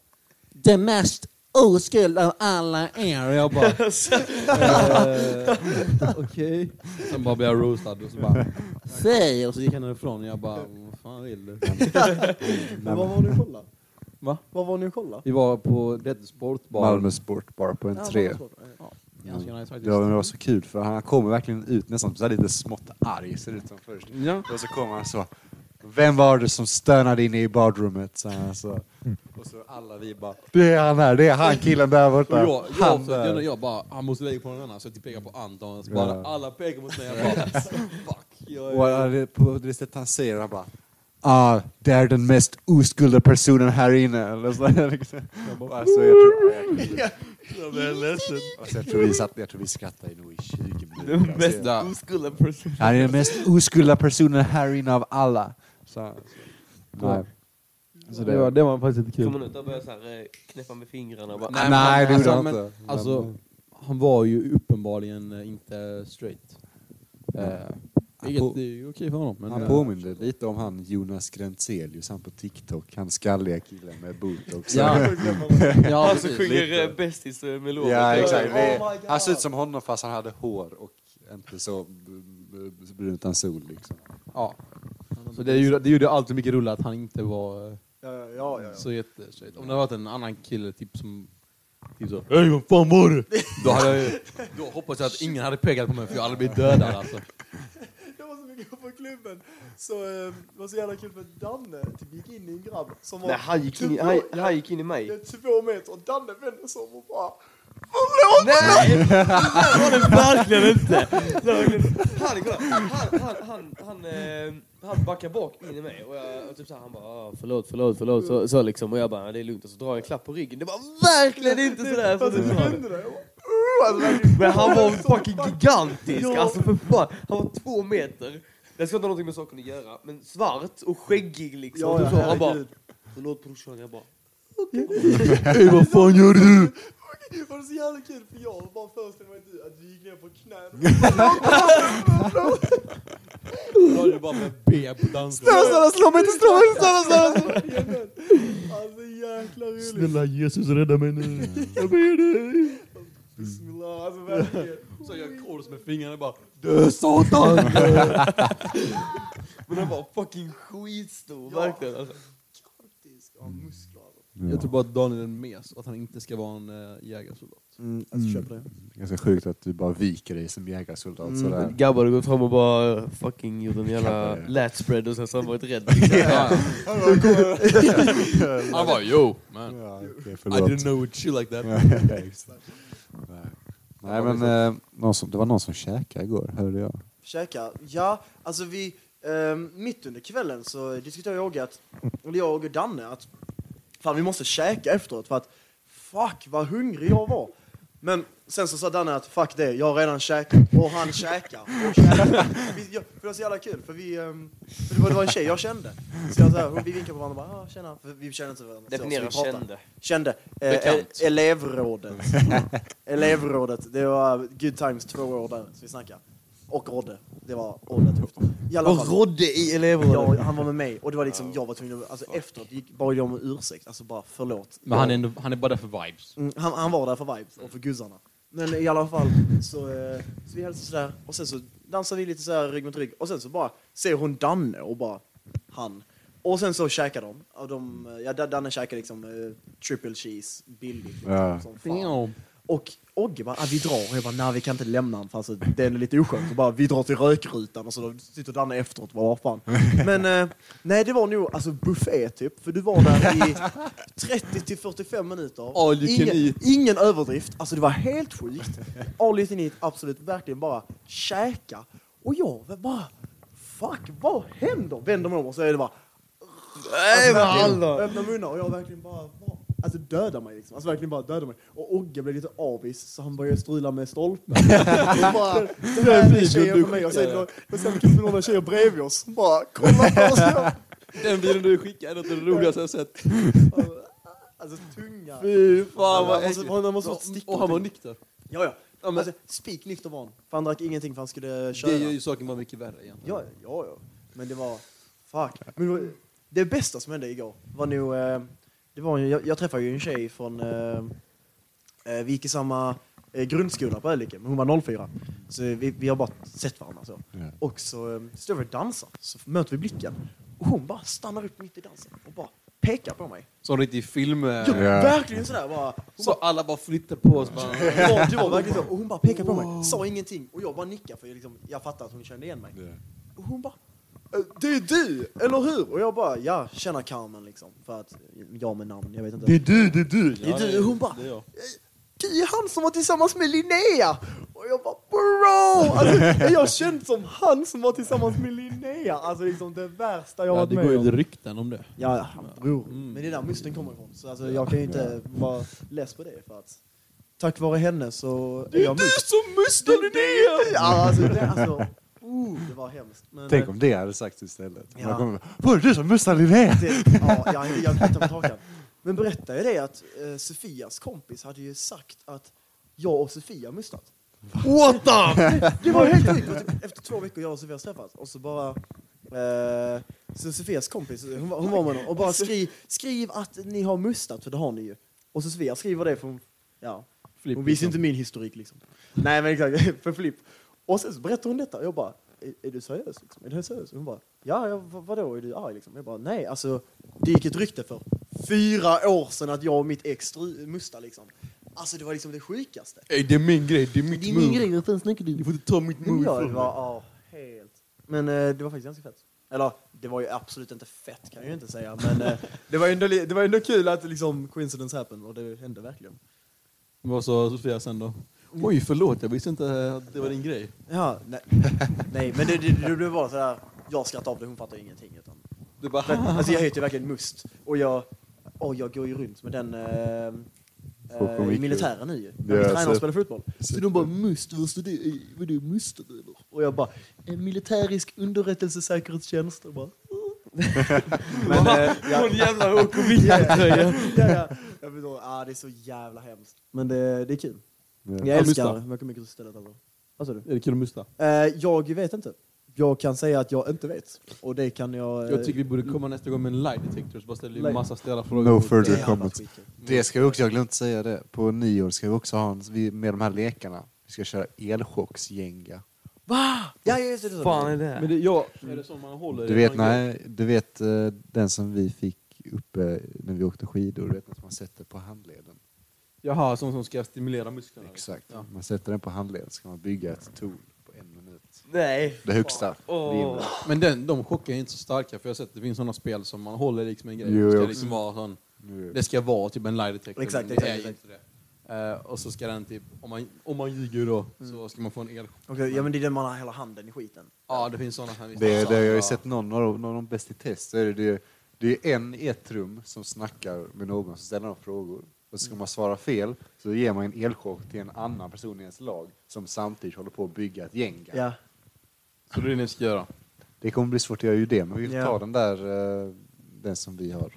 Det mest oskuld av alla er. Och jag bara, eh, okej. Sen bara blev jag roastad och så bara, säg! Och så gick han därifrån och jag bara, vad fan vill du? Men vad var ni och kolla? Va? Vad var ni och kolla? Vi var på det sportbar. Malmö Sportbar på en Ja, tre. Sport. Ja. Ganska nice faktiskt. Det var, det var så kul för han kommer verkligen ut nästan så här lite smått arg ser det ut som först. Ja. Och så kommer han så. Vem var det som stönade inne i badrummet? Så han så. Och så alla vi bara. Det är han här, det är han killen där Och borta. jag, jag, han jag, jag, jag bara, han måste lägga på någon annan, så jag pekar på Anton. Så bara, alla pekar mot mig. Jag bara, fuck. Jag, Och han- det- på det sättet han säger han bara. Ah, det är den mest oskulda personen här inne. Eller så, liksom. alltså, jag, tror, jag, Jag ledsen. alltså, jag, tror vi satt, jag tror vi skrattade nog i 20 minuter. Den Alltså, mest oskulda personen. Han är den mest oskulda personen här inne av alla. Så, så, nej. Så det, var, det var faktiskt lite Kommer kul. han ut och börjar så här, eh, knäppa med fingrarna och bara... Nej, Nej, men det gjorde alltså, han inte. Alltså, han var ju uppenbarligen eh, inte straight. Eh, vilket på- är okej för honom. Men, Han påminner lite om han Jonas Grentzelius, han på TikTok. Han skalliga killen med botox. Ja. ja, Han som sjunger Bästis med lovet. Ja, exakt. Oh han ser ut som honom fast han hade hår och inte så b- b- brun utan sol liksom. Ja. Så det gjorde, det gjorde alltid mycket roligt att han inte var eh, Ja, ja, ja, ja. så jättestraight. Om det hade varit en annan kille typ som typ så Hej vad fan var det? Då hade jag då hoppas jag att ingen hade pekat på mig för jag hade blivit dödad alltså. Det var så mycket på klubben. Så eh, det var så jävla kul för Danne typ gick in i en grabb som var Nej, han gick, in i, två- han, han gick in i mig. det är två meter och Danne vänder sig om och bara Nej! Det var det verkligen inte! Han, kolla, han, han, han, han, eh, han backar bak in i mig och, jag, och typ så här, han bara ah, förlåt, förlåt, förlåt. Så, så liksom, och jag bara det är lugnt och så drar jag en klapp på ryggen. Det var verkligen inte sådär som du sa det. Men han var fucking gigantisk, alltså för fan. Han var två meter. Det ska inte ha någonting med saken att göra, men svart och skäggig liksom. Ja, så, han bara förlåt brorsan, jag bara Hej, vad fan gör du? Det var så jävla kul för jag bara föreställde mig att du- att du gick ner på knäna. Då är det bara med B på dansgolvet. Snälla, slå mig inte, slå mig inte, snälla, snälla. Alltså jäkla roligt. Snälla Jesus rädda mig nu. Jag ber dig. Bismillah, alltså verkligen. Så jag kors med fingrarna bara Dö satan! Men han var fucking skitstor, verkligen. Alltså. Ja. Jag tror bara att Daniel är en mes och att han inte ska vara en äh, jägarsoldat. Mm, alltså köper det. Ganska sjukt att du bara viker dig som jägarsoldat Mm. sådär. Gabba hade gått fram och bara fucking gjort en jävla Kanske. lat spread och sen så har han varit rädd. Han bara yo man. Ja, okej, I didn't know it chill like that. Nej. Men eh, någon som, det var någon som käkade igår, hörde jag. Käka? Ja, alltså vi... ehm, mitt under kvällen så diskuterade jag och att, eller jag och Danne att fan vi måste käka efteråt för att fuck vad hungrig jag var. Men sen så sa Danne att fuck det, jag har redan käkat och han käkar och käkar. Vi, för det var så jävla kul för vi, ehm, för det, var, det var en tjej jag kände. Så jag så här, vi vinkade på varandra och bara ah, tjena, för vi kände inte varandra. Definiera kände. Kände. Eh, elevrådet. elevrådet. Det var good times två år där, så vi snackade. Och Rodde. Det var alla Och. Rodde i elevrådet. Ja, han var med mig och det var liksom, jag var tvungen att, alltså efteråt gick, bad jag om ursäkt, alltså bara förlåt. Men han är, ändå, han är bara där för vibes. Mm, han, han var där för vibes och för guzzarna. Men i alla fall så, eh, så vi hälsade sådär och sen så dansade vi lite sådär rygg mot rygg och sen så bara ser hon Danne och bara han. Och sen så käkade de. Och de eh, ja, Danne käkade liksom eh, triple cheese billigt. Liksom, Ja. som fan. Och Ogge bara, ah, vi drar. Och jag bara, nej vi kan inte lämna honom för alltså, det är lite oskönt. Och bara, vi drar till rökrutan och så sitter Danne efteråt. Vad fan. Men eh, nej, det var nog alltså, buffé typ. För du var där i 30 till 45 minuter. All you can ingen, eat. ingen överdrift. Alltså det var helt sjukt. All you can eat, absolut. Verkligen bara käka. Och jag bara, fuck vad händer? Vänder mig om och så är det bara Nej, alla. Öppna munnar och jag verkligen bara, bara alltså döda mig liksom. Alltså verkligen bara döda mig. Och Ogge blev lite avis så han började strula med stolpen. och bara, den här tjejen på mig och sen och sen vi några tjejer bredvid oss. Bara, kolla på oss. Den videon du skickade är något av det roligaste jag sett. Alltså tunga. Fy fan vad äckligt. Han måste fått stickor. Och han var nykter. Ja, ja. Ja, men, Alltså, spik nykter var han. För han drack ingenting för han skulle köra. det gör ju saken bara mycket värre egentligen. Ja, ja, ja. Men det var... Fuck. Men det, var, det bästa som hände igår var nog... Eh, det var, jag, jag träffade ju en tjej från... Eh, eh, vi gick i samma eh, grundskola på Ölike, men hon var 04. Så vi, vi har bara sett varandra så. Ja. Och så eh, står vi och dansar, så möter vi blicken. Och hon bara stannar upp mitt i dansen och bara pekar på mig. Så en riktig film. Ja, Ja. verkligen sådär bara. Så alla bara flyttar på oss. Bara, Det var, det var verkligen så. Och hon bara pekade på mig, sa ingenting. Och jag bara nickade för jag, liksom, jag fattade att hon kände igen mig. Och hon bara, "Eh, det är du, eller hur? Och jag bara, ja, tjena Carmen liksom. För att, jag med namn, jag vet inte. du, det är du. Det är du. Hon bara, Det är jag. du är han som var tillsammans med Linnea! Och jag bara, bro! Alltså, är jag känd som han som var tillsammans med Linnea? Alltså liksom det värsta jag Ja, varit det med går ju om. lite rykten om det. Ja, ja, bror. Mm. Men det är där musten kommer ifrån. Så alltså, jag kan ju inte vara less på det för att tack vare henne så är jag must. som mustar Linnea! Ja, alltså, det, alltså, uh, det var hemskt. Men, Tänk eh, om det hade sagts istället. Ja. Man kommer, Var det du som mustade Linnea? det, ja, jag, jag med hakan. Men berätta ju det att eh, Sofias kompis hade ju sagt att jag och Sofia mustat. What the? Det var helt sjukt. Det typ Efter två veckor jag och Sofia träffats och så bara... Eh, så Sofias kompis, hon var, hon var med honom och bara skriv, skriv att ni har mustat, för det har ni ju. Och så Sofia skriver det för hon, ja, hon liksom. inte min historik liksom. Nej men exakt, för Flipp. Och sen så berättar hon detta och jag bara, är, är du seriös? Liksom? Är du seriös? Och hon bara, ja, ja vad, vadå, är du arg liksom? Jag bara, nej alltså, det gick ett rykte för fyra år sedan att jag och mitt ex mustade liksom. Alltså det var liksom det sjukaste. Ey, det är min grej, det är mitt Det är move. min grej, vad fan snackar du? Du får inte ta mitt move ja, det från var mig. ja, helt... Men eh, det var faktiskt ganska fett. Eller, det var ju absolut inte fett kan jag ju inte säga, men eh, det, var ändå, li- det var ändå kul att liksom coincidence happened och det hände verkligen. Vad sa Sofia sen då? Oj, förlåt, jag visste inte att det var din grej. Ja, nej, nej men det, det, det, det var sådär... jag skrattar av det, hon fattar ingenting. Utan, Du bara... men, alltså jag heter ju verkligen Must. Och jag, åh, jag går ju runt med den eh, eh, i militären nu ju. Ja, vi tränar och spelar fotboll. Så de bara Must, vad står det? Vadå Must eller? Och jag bara, en militärisk underrättelsesäkerhetstjänst. Och bara, men, eh, ja, Hon jävla åker vintertröja. ja, ja. Jag förstår, ah, det är så jävla hemskt. Men det, det är kul. Ja. Jag Ja, älskar Musta. mycket, mycket istället. Alltså. Vad sa du? Är det kul att musta? Eh, jag vet inte. Jag kan säga att jag inte vet. Och det kan jag... eh, Jag tycker vi borde komma nästa gång med en lie detector så bara ställer vi Lie- massa stela frågor. No mot- further comments. skitkul. Det ska vi också, jag har glömt säga det. På nyår ska vi också ha en, vi, med de här lekarna. Vi ska köra elchocksgänga. Va? Ja, just det. det, fan är det. det? Men det, ja, är det så man håller Du vet, nej, du vet eh, den som vi fick uppe när vi åkte skidor, du vet den som man sätter på handleden. Jaha, som, som ska stimulera musklerna. Exakt. Ja. Man sätter den på handleden så kan man bygga ett torn på en minut. Nej. Det högsta. Rimmet. Men den, de chockar är inte så starka för jag har sett att det finns sådana spel som man håller liksom en grej. Jo, det, ska liksom vara sån, Nu- det ska vara typ en lie detector. Exakt, men exakt, är exakt. inte det. Eh, och så ska den typ, om man, om man ljuger då, Mm. så ska man få en elchock. Okej, ja men det är den man har hela handen i skiten. Ja, det finns sådana här. Det, det, jag har ju sett någon av någon av de bäst i test. Så är det, det, det är en i ett rum som snackar med någon som ställer några frågor. Och så ska man svara fel så ger man en elchock till en annan person i ens lag som samtidigt håller på att bygga ett gäng. Ja. Så det är det ni ska göra. Det kommer bli svårt att göra ju det, men vi får Ja. ta den där, eh, den som vi har.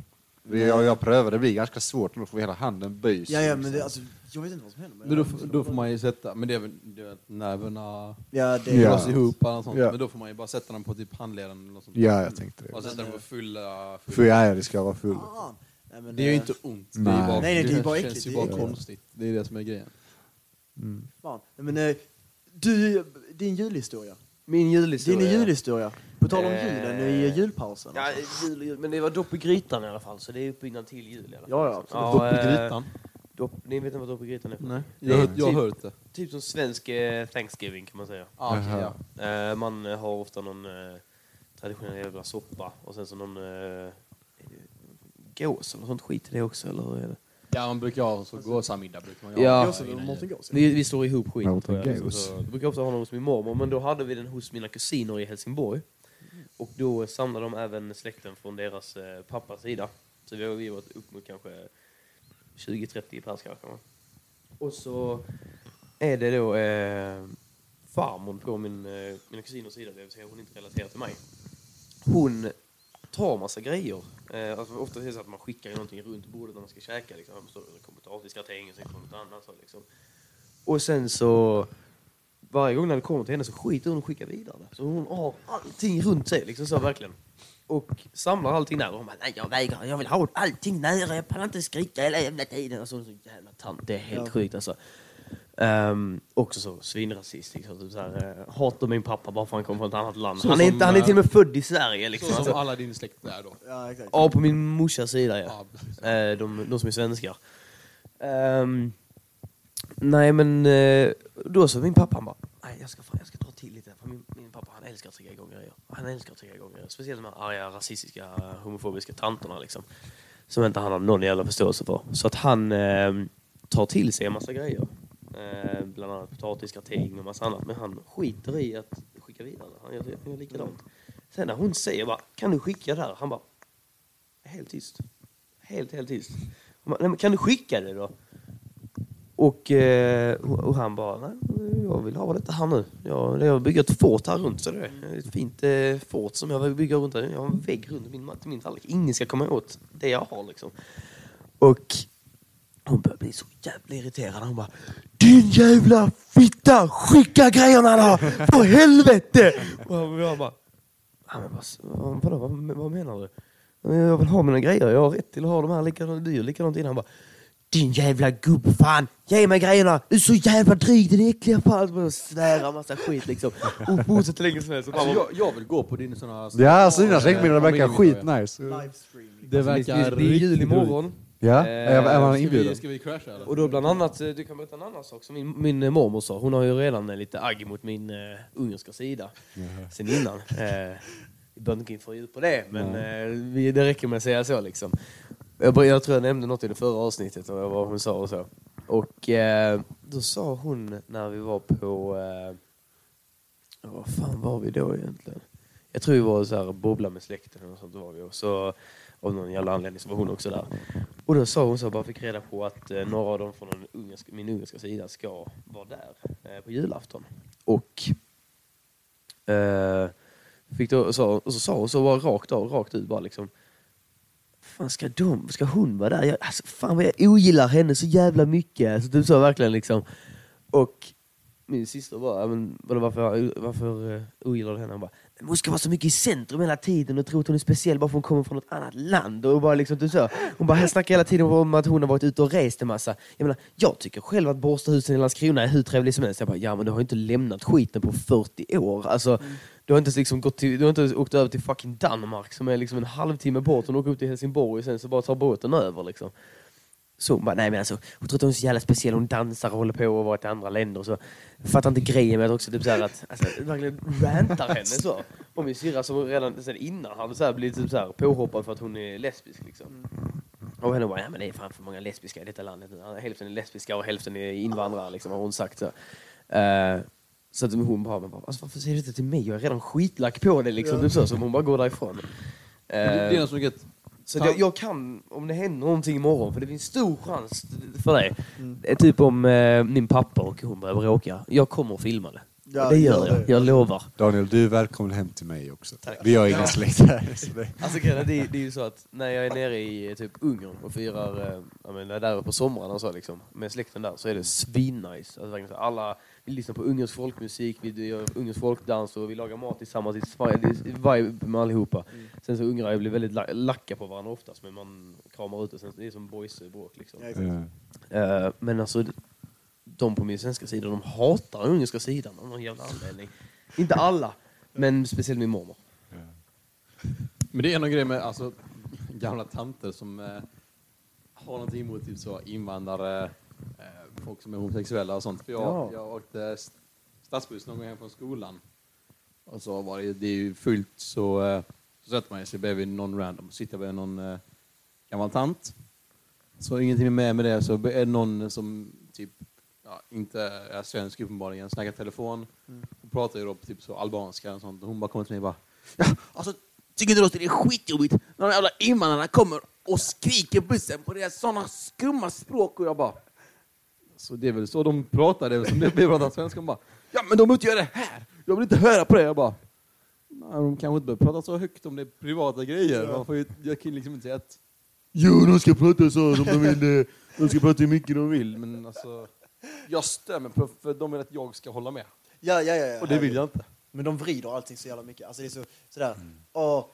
Vi- Jag, jag prövade, det blir ganska svårt då får hela handen böjs. Ja, ja, men det, alltså, jag vet inte vad som händer. Men då, då får man ju sätta, men det är väl det är Ja, det Ja. dras ihop eller något sånt. Ja. Men då får man ju bara sätta den på typ handleden eller något sånt. Ja, jag tänkte det. sätta den på fulla... fulla. För ja, det ska vara full. Fan. Nej, men, Det är ju eh, inte ont. Det är Nej. bara, Nej, nej, det är bara känns äckligt, ju det bara konstigt. Det är det som är grejen. Mm. Fan. Nej, men, eh, du, din julhistoria. Min julhistoria. Din julhistoria. På tal om Eh, julen i julpausen. Ja, jul, jul, men det var dopp i grytan i alla fall, så det är uppbyggnad till jul i alla fall. Ja, ja, absolut. Dopp i grytan? Dopp, ni vet inte vad dopp i grytan är för? Nej. Det Jag, har hört- jag har typ- hört det. Typ som svensk eh, Thanksgiving kan man säga. Ah, Jaha. ja. Eh, man har ofta någon eh, traditionell jävla soppa och sen så någon eh, gås eller sånt skit i det också, eller hur är det? ja, man brukar ha så gåsamiddag. Brukar man Ja. Gås eller Mårten Gås? Vi, vi slår ihop skiten Mountain tror jag. Goes. så, det brukar ofta ha någon hos min mormor, men då hade vi den hos mina kusiner i Helsingborg. Och då samlade de även släkten från deras eh, pappas sida. Så vi har vi varit upp mot kanske 20-30 pers kanske. va. Och så är det då eh, farmor på min, eh, mina kusiners sida, det vill säga hon är inte relaterad till mig. Hon tar massa grejer. Eh, alltså ofta är det så att man skickar ju någonting runt bordet när man ska käka. Liksom. Står- det kommer potatisgratäng och sen kommer något annat. Så, liksom. Och sen så varje gång när det kommer till henne så skiter hon och skickar vidare. Så hon har allting runt sig, liksom så verkligen. Och samlar allting där. Och hon bara, nej jag vägrar, jag vill ha allting nära, jag pallar inte skrika hela jävla tiden. Alltså, hon är så jävla tant, det är helt Ja. sjukt alltså. Um, också så svinrasist, liksom. Typ uh, hatar min pappa bara för att han kommer från ett annat land. Så Han är, som, inte, han är eh, till och med född i Sverige liksom. Så som Alltså, alla din släkt är då. Ja, exakt. ja, på min morsas sida ja. Eh, de, de som är svenskar. Ehm, nej men eh, då så min pappa han bara, nej jag ska, fan, jag ska dra till lite. För min, min pappa han älskar att trigga igång grejer. Han älskar att trigga igång grejer. Speciellt de här arga, rasistiska, homofobiska tanterna liksom. Som inte han har någon jävla förståelse för. Så att han eh, tar till sig en massa grejer. Eh, bland annat potatisgratäng och massa annat. Men han skiter i att skicka vidare. Han gör, han gör likadant. Sen när hon säger bara, kan du skicka det här? Han bara, helt tyst. Helt, helt tyst. Bara, kan du skicka det då? Och, eh, och han bara, nej, jag vill ha detta här nu. Jag, jag bygger ett fort här runt. Så det är ett fint eh, fort som jag vill bygga runt. här. Jag har en vägg runt min, min tallrik. Ingen ska komma åt det jag har liksom. Och hon börjar bli så jävla irriterad. Hon bara, din jävla fitta, skicka grejerna då! För helvete! Och jag bara, Ja, men vad, vadå, vad, vad menar du? Jag vill ha mina grejer, jag har rätt till att ha de här likadant, du gör likadant innan. Han bara, din jävla gubbfan, ge mig grejerna, du är så jävla dryg, din äckliga fan. Och svära massa skit liksom. Och fortsätter länge som helst. Och Alltså, jag, jag vill gå på din såna... Ja, alltså dina släktmiddagar verkar skitnice. Livestreaming. Det det, verkar det, det är jul riktigt imorgon. Ja, Eh, är, är man Ska vi, inbjuden? ska vi crasha eller? Och då bland annat, eh, du kan berätta en annan sak som min, min eh, mormor sa. Hon har ju redan lite agg mot min uh, ungerska sida sen innan. Uh, vi behöver inte gå in för djupt på det, men eh, vi, det räcker med att säga så liksom. Jag, jag tror jag nämnde något i det förra avsnittet, och vad hon sa och så. Och eh, då sa hon när vi var på... Eh, vad fan var vi då egentligen? Jag tror vi var så här bubbla med släkten och sånt var vi. Och så av någon jävla anledning så var hon också där. Och då sa hon så, bara fick reda på att eh, några av dem från den ungerska, min ungerska sida ska vara där eh, på julafton. Och eh, fick då, så, och så sa hon så bara rakt av, rakt ut bara liksom Fan ska, de, ska hon vara där? Jag, alltså, fan vad jag ogillar henne så jävla mycket. Alltså, typ så verkligen liksom. Och min syster bara, men, vadå, varför, varför uh, ogillar du henne? Hon bara, hon ska vara så mycket i centrum hela tiden och tro att hon är speciell bara för att hon kommer från ett annat land. Och bara liksom, du så. Hon bara, snackar hela tiden om att hon har varit ute och rest en massa. Jag menar, jag tycker själv att Borstahusen i Landskrona är hur trevlig som helst. Jag bara, ja men du har inte lämnat skiten på 40 år. Alltså, du har inte liksom gått till, du har inte åkt över till fucking Danmark som är liksom en halvtimme bort och åker upp till Helsingborg och sen så bara tar båten över liksom. Så hon bara, nej men alltså, hon tror att hon är så jävla speciell, hon dansar och håller på och varit i andra länder. Så jag fattar inte grejen med att också typ så här att, alltså, verkligen rantar henne så. Och min syrra som redan sen innan hade så här blivit typ så här påhoppad för att hon är lesbisk liksom. Och henne bara, ja men det är fan för många lesbiska i detta landet. Hälften är lesbiska och hälften är invandrare liksom, har hon sagt så. Eh, så att hon bara, bara alltså, varför säger du inte till mig? Jag är redan skitlack på det liksom. Typ så, så hon bara går därifrån. Det, det är Eh, något som är gött. Så jag, jag kan, om det händer någonting imorgon, för det finns stor chans för det. Eh, Typ om eh, min pappa och hon börjar bråka. Jag kommer att filma det. Ja, det gör jag, det. jag lovar. Daniel, du är välkommen hem till mig också. Tack. Vi har ingen släkt här. Så det... Alltså det, det är ju så att när jag är nere i eh, typ Ungern och firar, eh, jag menar, där på somrarna och så liksom, med släkten där, så är det svinnice. Alltså, alla, vi lyssnar på ungersk folkmusik, vi gör ungersk folkdans och vi lagar mat tillsammans. Det är vibe med allihopa. Sen så ungrar blir väldigt la- lacka på varandra oftast, men man kramar ut och sen, det är som boys-bråk liksom. Ja. Eh, men alltså, de på min svenska sida, de hatar den ungerska sidan av någon jävla anledning. Inte alla, men speciellt min mormor. Men det är en grej med alltså, gamla tanter som eh, har någonting emot typ så, invandrare, eh, folk som är homosexuella och sånt. För jag, Ja. jag åkte st- stadsbuss någon gång hem från skolan. Och så var det, det är ju fullt så, eh, så sätter man sig bredvid någon random, sitter bredvid någon eh, gammal tant. Så ingenting med med det, så är det någon som typ ja, inte är svensk uppenbarligen, snackar telefon och pratar ju då på typ så albanska och sånt. Och hon bara kommer till mig och bara Ja, alltså tycker du att det är skitjobbigt när de jävla invandrarna kommer och skriker bussen på deras sådana skumma språk och jag bara så det är väl så de pratar, det är väl som det vi pratar svenska. De bara, ja men de inte göra det här! Jag vill inte höra på det! Jag bara, nej, de kanske inte behöver prata så högt om det är privata grejer. Man får ju, jag kan liksom inte säga att jo, de ska prata så som de vill, eh, de ska prata hur mycket de vill. Men alltså, jag stämmer på för de vill att jag ska hålla med. Ja, ja, ja, ja. Och det vill jag inte. Men de vrider allting så jävla mycket. Alltså det är så, sådär, åh,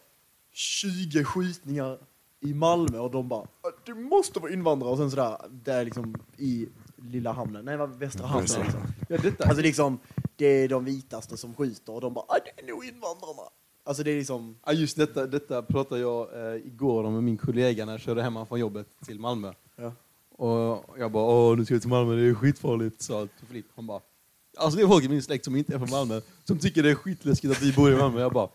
20 skjutningar i Malmö och de bara, "Ah, du måste vara invandrare. Och sen sådär, där liksom i lilla hamnen, nej Västra hamnen liksom. Ja, detta, Alltså liksom, det är de vitaste som skjuter och de bara, "Ah, det är nog invandrarna. Alltså det är liksom, Ja, just detta, detta pratade jag eh, igår om med min kollega när jag körde hemma från jobbet till Malmö. ja. Och jag bara, åh nu ska jag till Malmö, det är skitfarligt, sa Filip. Han bara, alltså det är folk i min släkt som inte är från Malmö, som tycker det är skitläskigt att vi bor i Malmö. Jag bara,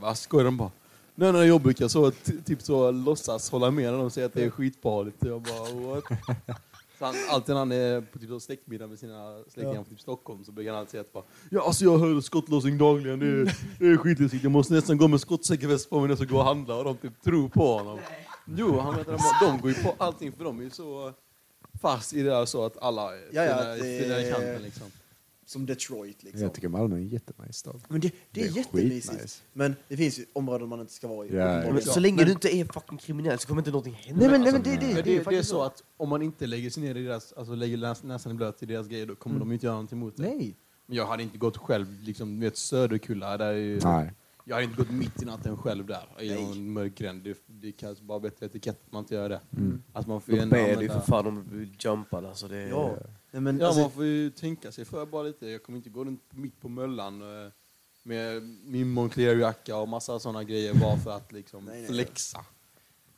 vad skojar de bara? Nej, nej, jag brukar så, typ så låtsas hålla med när de säger att det är skitfarligt. Jag bara, what? Han, alltid när han är på typ släktmiddag med sina släktingar Ja. från typ Stockholm så brukar han alltid säga att bara, ja alltså jag hör skottlossning dagligen, det är, det är skitläskigt. Jag måste nästan gå med skottsäkerväst på mig när jag ska gå och handla och de typ tror på honom. Jo, han vet, de, de går ju på allting för de är ju så fast i det där så att alla är Ja, ja, det- i kanten liksom. Som Detroit liksom. Jag tycker Malmö är en jättenice stad. Men det, det är, Det är jättemysigt. Men det finns ju områden man inte ska vara i. Ja, ja. uppenbarligen. Men så länge du inte är fucking kriminell så kommer inte någonting hända. Nej men, nej, men alltså. det, det, Men det, det, det är så att om man inte lägger sig ner i deras, alltså lägger näs- näsan i blöt i deras grejer, då kommer de ju inte göra någonting mot det. Nej. Men jag hade inte gått själv, liksom, vet Söderkulla, där är ju, Nej. jag hade inte gått mitt i natten själv där, i någon mörk gränd. Det, det kallas bara bättre etikett att man inte gör det. Mm. Att man får ju De ber dig för fan om jumpad alltså. Det. Ja. Nej, men, Ja, alltså, man får ju tänka sig för bara lite. Jag kommer inte gå runt mitt på möllan eh, med min Moncler-jacka och massa sådana grejer bara för att liksom Nej, nej. flexa.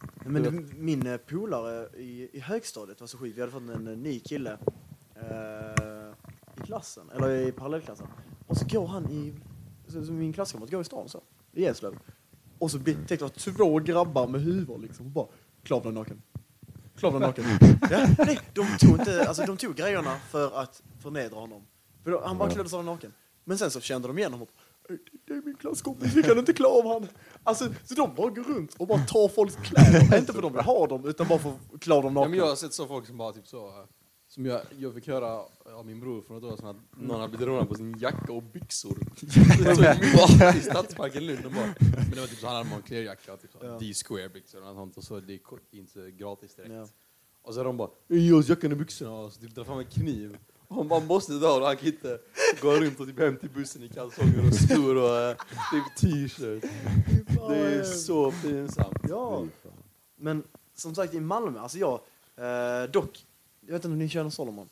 Nej, men det, min eh, polare i, i högstadiet var så sjuk. Vi hade fått en, eh, ny kille eh, i klassen, eller i parallellklassen. Och så går han i, så, så min klasskamrat går i stan så, i Eslöv. Och så det var två grabbar med huvor liksom, bara klavlar naken. Klavlar naken. ja, nej, de tog inte, alltså de tog grejerna för att förnedra honom. För då, han bara klädde sig naken. Men sen så kände de igen honom. det är min klasskompis, vi kan inte klara av han. Alltså, så de bara går runt och bara tar folks kläder. inte för att de vill ha dem, utan bara för att klara dem Ja, nakna. men jag har sett så folk som bara typ så... eh, Som jag, jag fick höra av min bror för något år sedan att någon hade blivit rånad på sin jacka och byxor. så, I Stadsparken Lund. och Bara, men det var typ så han hade Moncler-jacka och typ Ja. D-square byxor och sånt. Och så det är inte gratis direkt. Ja. Och så är de bara ge oss jackan och byxorna och så typ drar fram en kniv. Och han bara måste dra och han kan inte gå runt och typ hem till bussen i kalsonger och skor och eh, typ t-shirt. Det är så pinsamt. Ja, men som sagt i Malmö, alltså jag, eh, dock, jag vet inte om ni känner Solomon?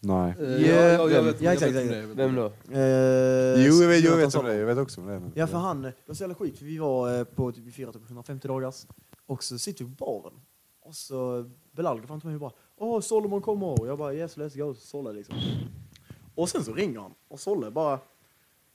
Nej. Eh, Ja, ja, jag vet- ja, jag exakt, vet vem det är. Vem då? Eh, Jo, jag vet, jag Jonathan vet om Solomon. det. Jag vet också om det. Ja, för han, det var så jävla skit, för vi var eh, på, typ, vi firade typ 150 dagars, och så sitter vi på baren, och så Belal går fram till mig och bara Åh, Solomon kommer! Och jag bara Yes, let's go, Solle liksom. Och sen så ringer han, och Solle bara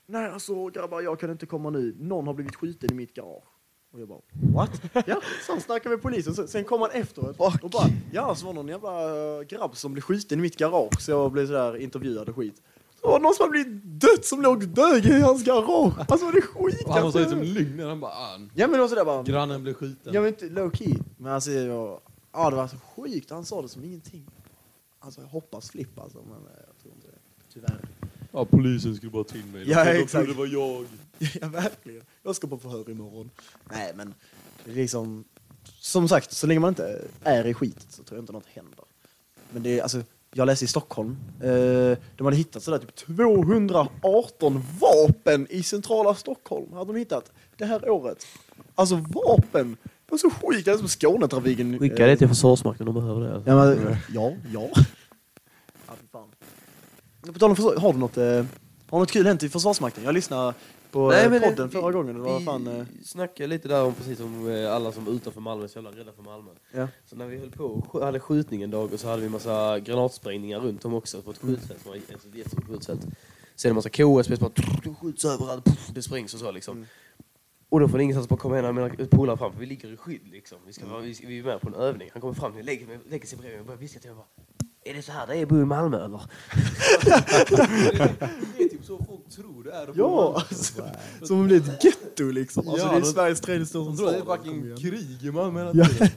Nej alltså grabbar, jag kan inte komma nu, någon har blivit skjuten i mitt garage. Och jag bara What? ja, så han snackar med polisen, sen, kom han efteråt och bara Ja, så var det någon jävla eh, grabb som blev skjuten i mitt garage, så jag blev sådär intervjuad och skit. Det var någon som hade blivit dött som låg död i hans garage. Alltså var det skit. Och han var så som lugn han bara ah, Ja men sådär bara. grannen blev skjuten. Jag vet inte, low key. Men alltså, jag, ja det var så sjukt. Han sa det som ingenting. Alltså jag hoppas flipp alltså, men eh, jag tror inte det. Tyvärr. Ja, polisen skulle bara till mig. Ja, de exakt. trodde det var jag. ja verkligen. Jag ska på förhör imorgon. Nej men, det är liksom. Som sagt, så länge man inte är i skitet så tror jag inte något händer. Men det är alltså, jag läste i Stockholm. Eh, de hade hittat sådär typ 218 vapen i centrala Stockholm. Hade de hittat det här året. Alltså vapen! Det var så sjukt. Det är som Skånetrafiken. Skicka det till Försvarsmakten de behöver det. Ja, men, ja, ja. ja fan. På tal om försvar, har du något, eh, har något kul hänt i Försvarsmakten? Jag lyssnade på Nej, Nej, men det- podden vi- förra gången. Det var vi fan, eh, snackade lite där om precis som eh, alla som är utanför Malmö är så jävla rädda för Malmö. ja. Så när vi höll på och hade skjutning en dag och så hade vi massa granatsprängningar runt om också på ett skjutfält var ett jättestort skjutfält. Sen en massa KSB som bara det skjuts överallt, det sprängs och så liksom. Mm. Och då får det ingenstans bara komma en av mina polare fram för vi ligger i skydd liksom. Vi, ska, vara- vi, vi är med på en övning. Han kommer fram, lägger, lägger sig bredvid mig och börjar viska till mig bara Är det så här det är att bo i Malmö eller? Det är typ så folk tror det är. i Ja, alltså, som om det är ett getto liksom. Alltså, Ja, det är de- Sveriges tredje största De att det är stad. fucking krig i Malmö hela Ja. tiden.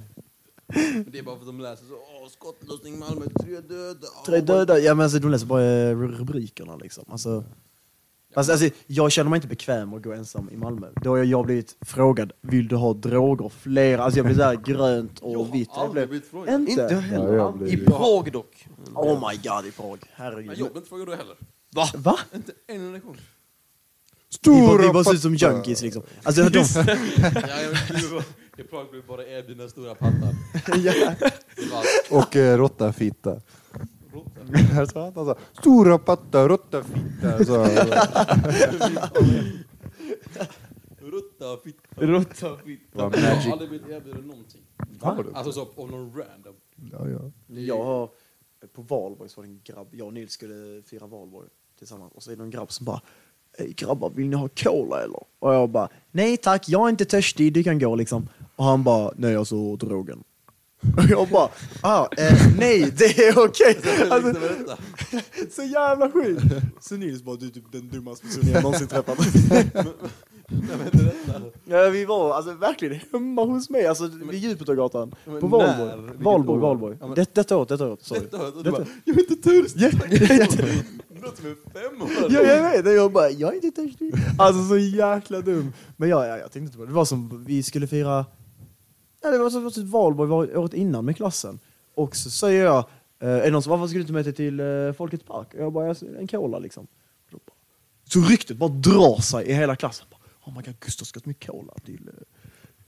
Men det är bara för att de läser så åh skottlossning Malmö, tre döda. Tre döda, ja men alltså de läser bara eh, rubrikerna liksom. Alltså, Alltså, alltså, jag känner mig inte bekväm att gå ensam i Malmö. Då har jag, jag blivit frågad, vill du ha droger? Flera, alltså jag blir såhär grönt och Jag vitt. har Jag aldrig blev, blivit frågad. inte? Inte heller. Ja, blir- I Prag dock. Oh my god i Prag, Men herregud. jag blev inte frågad då heller. Va? Inte en enda gång. Bara, vi Stora bara ser ut som junkies liksom. Alltså, de, Ja, jag blev- I Prag blev bara erbjudna stora pattar. ja. Och eh, råttafitta. råttor. Han, sa, Stora pattar, råttafitta. Så, Rutta och fitta. Råtta fitta. Jag har magic. aldrig blivit erbjuden någonting. Har du? Alltså så av någon random. Ja, ja. Jag har, på Valborg så var det en grabb, jag och Nils skulle fira Valborg tillsammans och så är det en grabb som bara Hej grabbar, vill ni ha cola eller? Och jag bara Nej tack, jag är inte törstig, du kan gå liksom. Och han bara Nej alltså drogen. Och jag bara ah, eh, nej det är okej. Alltså, Alltså, så jävla sjukt. Så Nils bara du är typ den dummaste personen jag någonsin träffat. Nej, men berätta. ja, vi var alltså verkligen hemma hos mig, alltså vid Djupetågatan. Men På? Valborg. Valborg? Valborg. Ja, men- Det, detta året, detta året. Sorry. Detta hörde du Detta- bara, jag är inte törstig. Låter som en femåring. Ja, jag vet. Jag bara, jag är inte törstig. Alltså så jäkla dum. Men ja, ja, jag tänkte inte på det. Det var som vi skulle fira, ja, det var så ett valborg var året innan med klassen. Och så säger jag, eh, är det någon som varför ska du inte med dig till eh, Folkets park? Och jag bara, "Jag- en cola liksom. Och då bara- Så ryktet bara drar sig i hela klassen. Bara, oh my god, Gustav ska ta med cola till,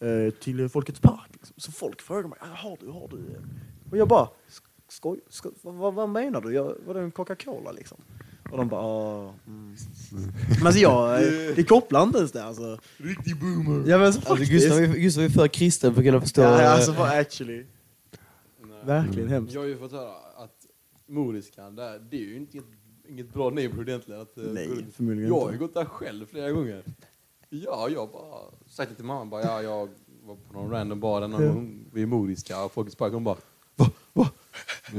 eh, eh, till eh, Folkets park. Liksom. Så folk frågar mig, "Ah, har du, har du? eh?" Och jag bara, skoj, skoj vad, vad, vad menar du? Jag, var det en Coca-Cola liksom? Och de bara, ah, mm. Men alltså jag, eh, det kopplar inte ens det alltså. Riktig boomer. Ja men så Alltså, faktiskt. Gustav, är- Gustav är för kristen för att kunna förstå. Ja, eh, alltså för actually. Nej. Verkligen hemskt. Jag har ju fått höra att Moriskan, där, det är ju inte ett, inget bra neighborhood egentligen. Att, eh, Nej, gå- förmodligen Jag har ju inte. gått där själv flera gånger. Ja, jag bara sagt det till mamma, bara, ja, jag var på någon random bar där någon, vid Moriska och Folkets park. Hon bara va? Va?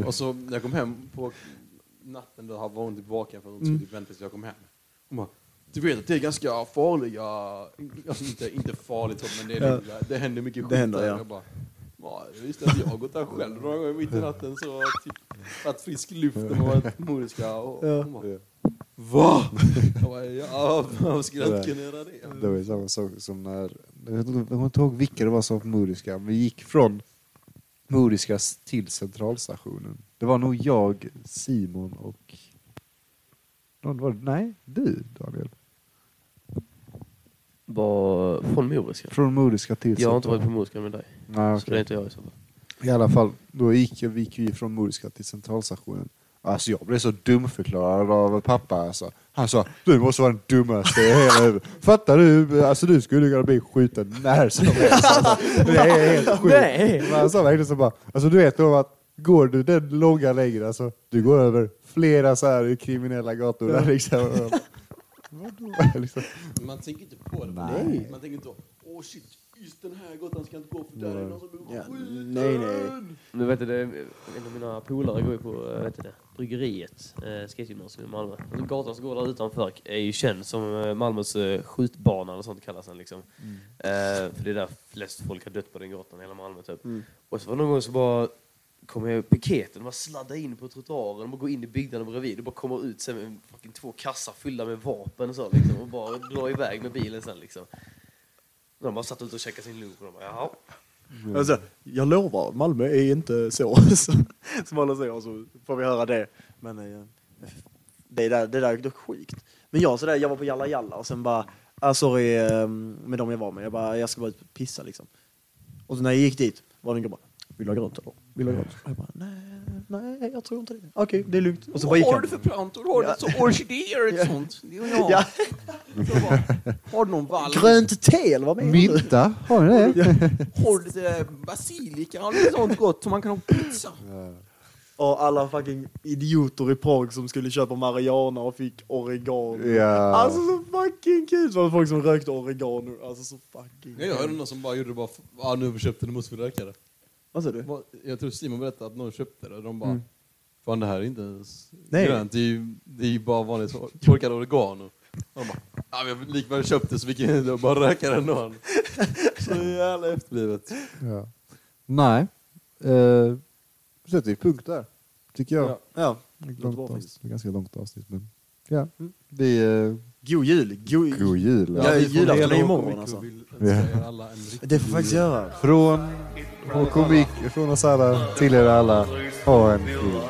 Och så när jag kom hem på natten, då var hon typ vaken för hon skulle Mm. typ vänta tills jag kom hem. Hon bara Du vet att det är ganska farliga, alltså inte, inte farligt men det, är, Ja. det händer mycket skit Det händer, där. ja. Jag bara, ja, jag visste att jag har gått där själv några gånger mitt i natten så typ tagit frisk luft och varit moriska och Ja. hon bara, Va? Jag bara, ja, varför skulle jag inte kunna göra det? Det var ju samma sak som när, jag kommer inte ihåg vilka det var som var Moriska, men vi gick från Moriska till centralstationen. Det var nog jag, Simon och... Någon var? Nej, du Daniel. Var från Moriska. Från Moriska till Jag har inte varit på Moriska med dig. Nej, Så det är inte jag i så fall. I alla fall, då gick jag, vi gick från Moriska till centralstationen. Alltså jag blev så dumförklarad av pappa alltså. Han sa, du måste vara den dummaste i hela huvudet. Fattar du? Alltså du skulle kunna bli skjuten när som helst. Alltså, det är helt sjukt. Men han sa verkligen så bara, alltså du vet då att går du den långa längden, alltså du går över flera så här kriminella gator där liksom. Vadå? liksom. Man tänker inte på det. Nej. Man tänker inte, åh shit, just den här gatan ska jag inte gå för där är någon som Ja, skjuten. nej, nej. Nu vet du, det, en av mina polare går ju på äh, vet du det, Bryggeriet, äh, skategymnasium i Malmö. Och Gatan som går där utanför är ju känd som äh, Malmös äh, skjutbana eller sånt kallas den liksom. Eh, för det är där flest folk har dött på den gatan i hela Malmö typ. Mm. Och så var det någon gång så bara kom jag piketen, bara sladdade in på trottoaren och bara går in i byggnaden bredvid och bara kommer ut sen med fucking två kassar fyllda med vapen och så liksom och bara drar iväg med bilen sen liksom. De bara satt ute och käkade sin lunch och de bara jaha. Mm. Alltså, jag lovar, Malmö är inte så som alla säger. Så får vi höra det. Men eh, det där, det där är dock sjukt. Men jag, sådär, jag var på Jalla Jalla och sen bara, ah, sorry eh, med dem jag var med. Jag bara, jag ska bara ut och pissa liksom. Och så när jag gick dit var det en gubbe vill du ha grönt eller? Vill du ha grönt? Och jag bara, nej, nej, jag tror inte det. Okej, det är lugnt. Och så bara gick Vad har han. du för plantor? Har du så orkidéer och ett sånt? Det vill jag. Ja, Så bara, Har du någon vall? grönt te eller vad menar du? Mynta, har ni det? Har du lite basilika? Har du något sånt gott som man kan ha på pizza? Och alla fucking idioter i Prag som skulle köpa marijuana och fick oregano. Ja. Alltså så fucking kul! Så var det folk som rökte oregano. Alltså så fucking Jag hörde någon som bara gjorde det bara, för- ja nu har vi köpt det, nu Vad sa du? Jag tror Simon berättade att någon köpte det och de bara, Mm. fan det här är inte ens Nej. grönt, det är ju det är ju bara vanligt torkad oregano. Och de bara, ja vi har likväl köpt det så vi kan bara röka det ändå. Så jävla efterblivet. Ja. Nej. Uh, sätter vi punkt där. Tycker jag. Ja. Ja. Långt avsnitt, faktiskt. ganska långt avsnitt men ja. Mm. Vi, uh, God jul! God, god jul. Ja, vi får julafton är imorgon, alltså. vill önska er alla en riktig Det får faktiskt jul. göra. Från vår komik från oss alla, till er alla. Ha en fin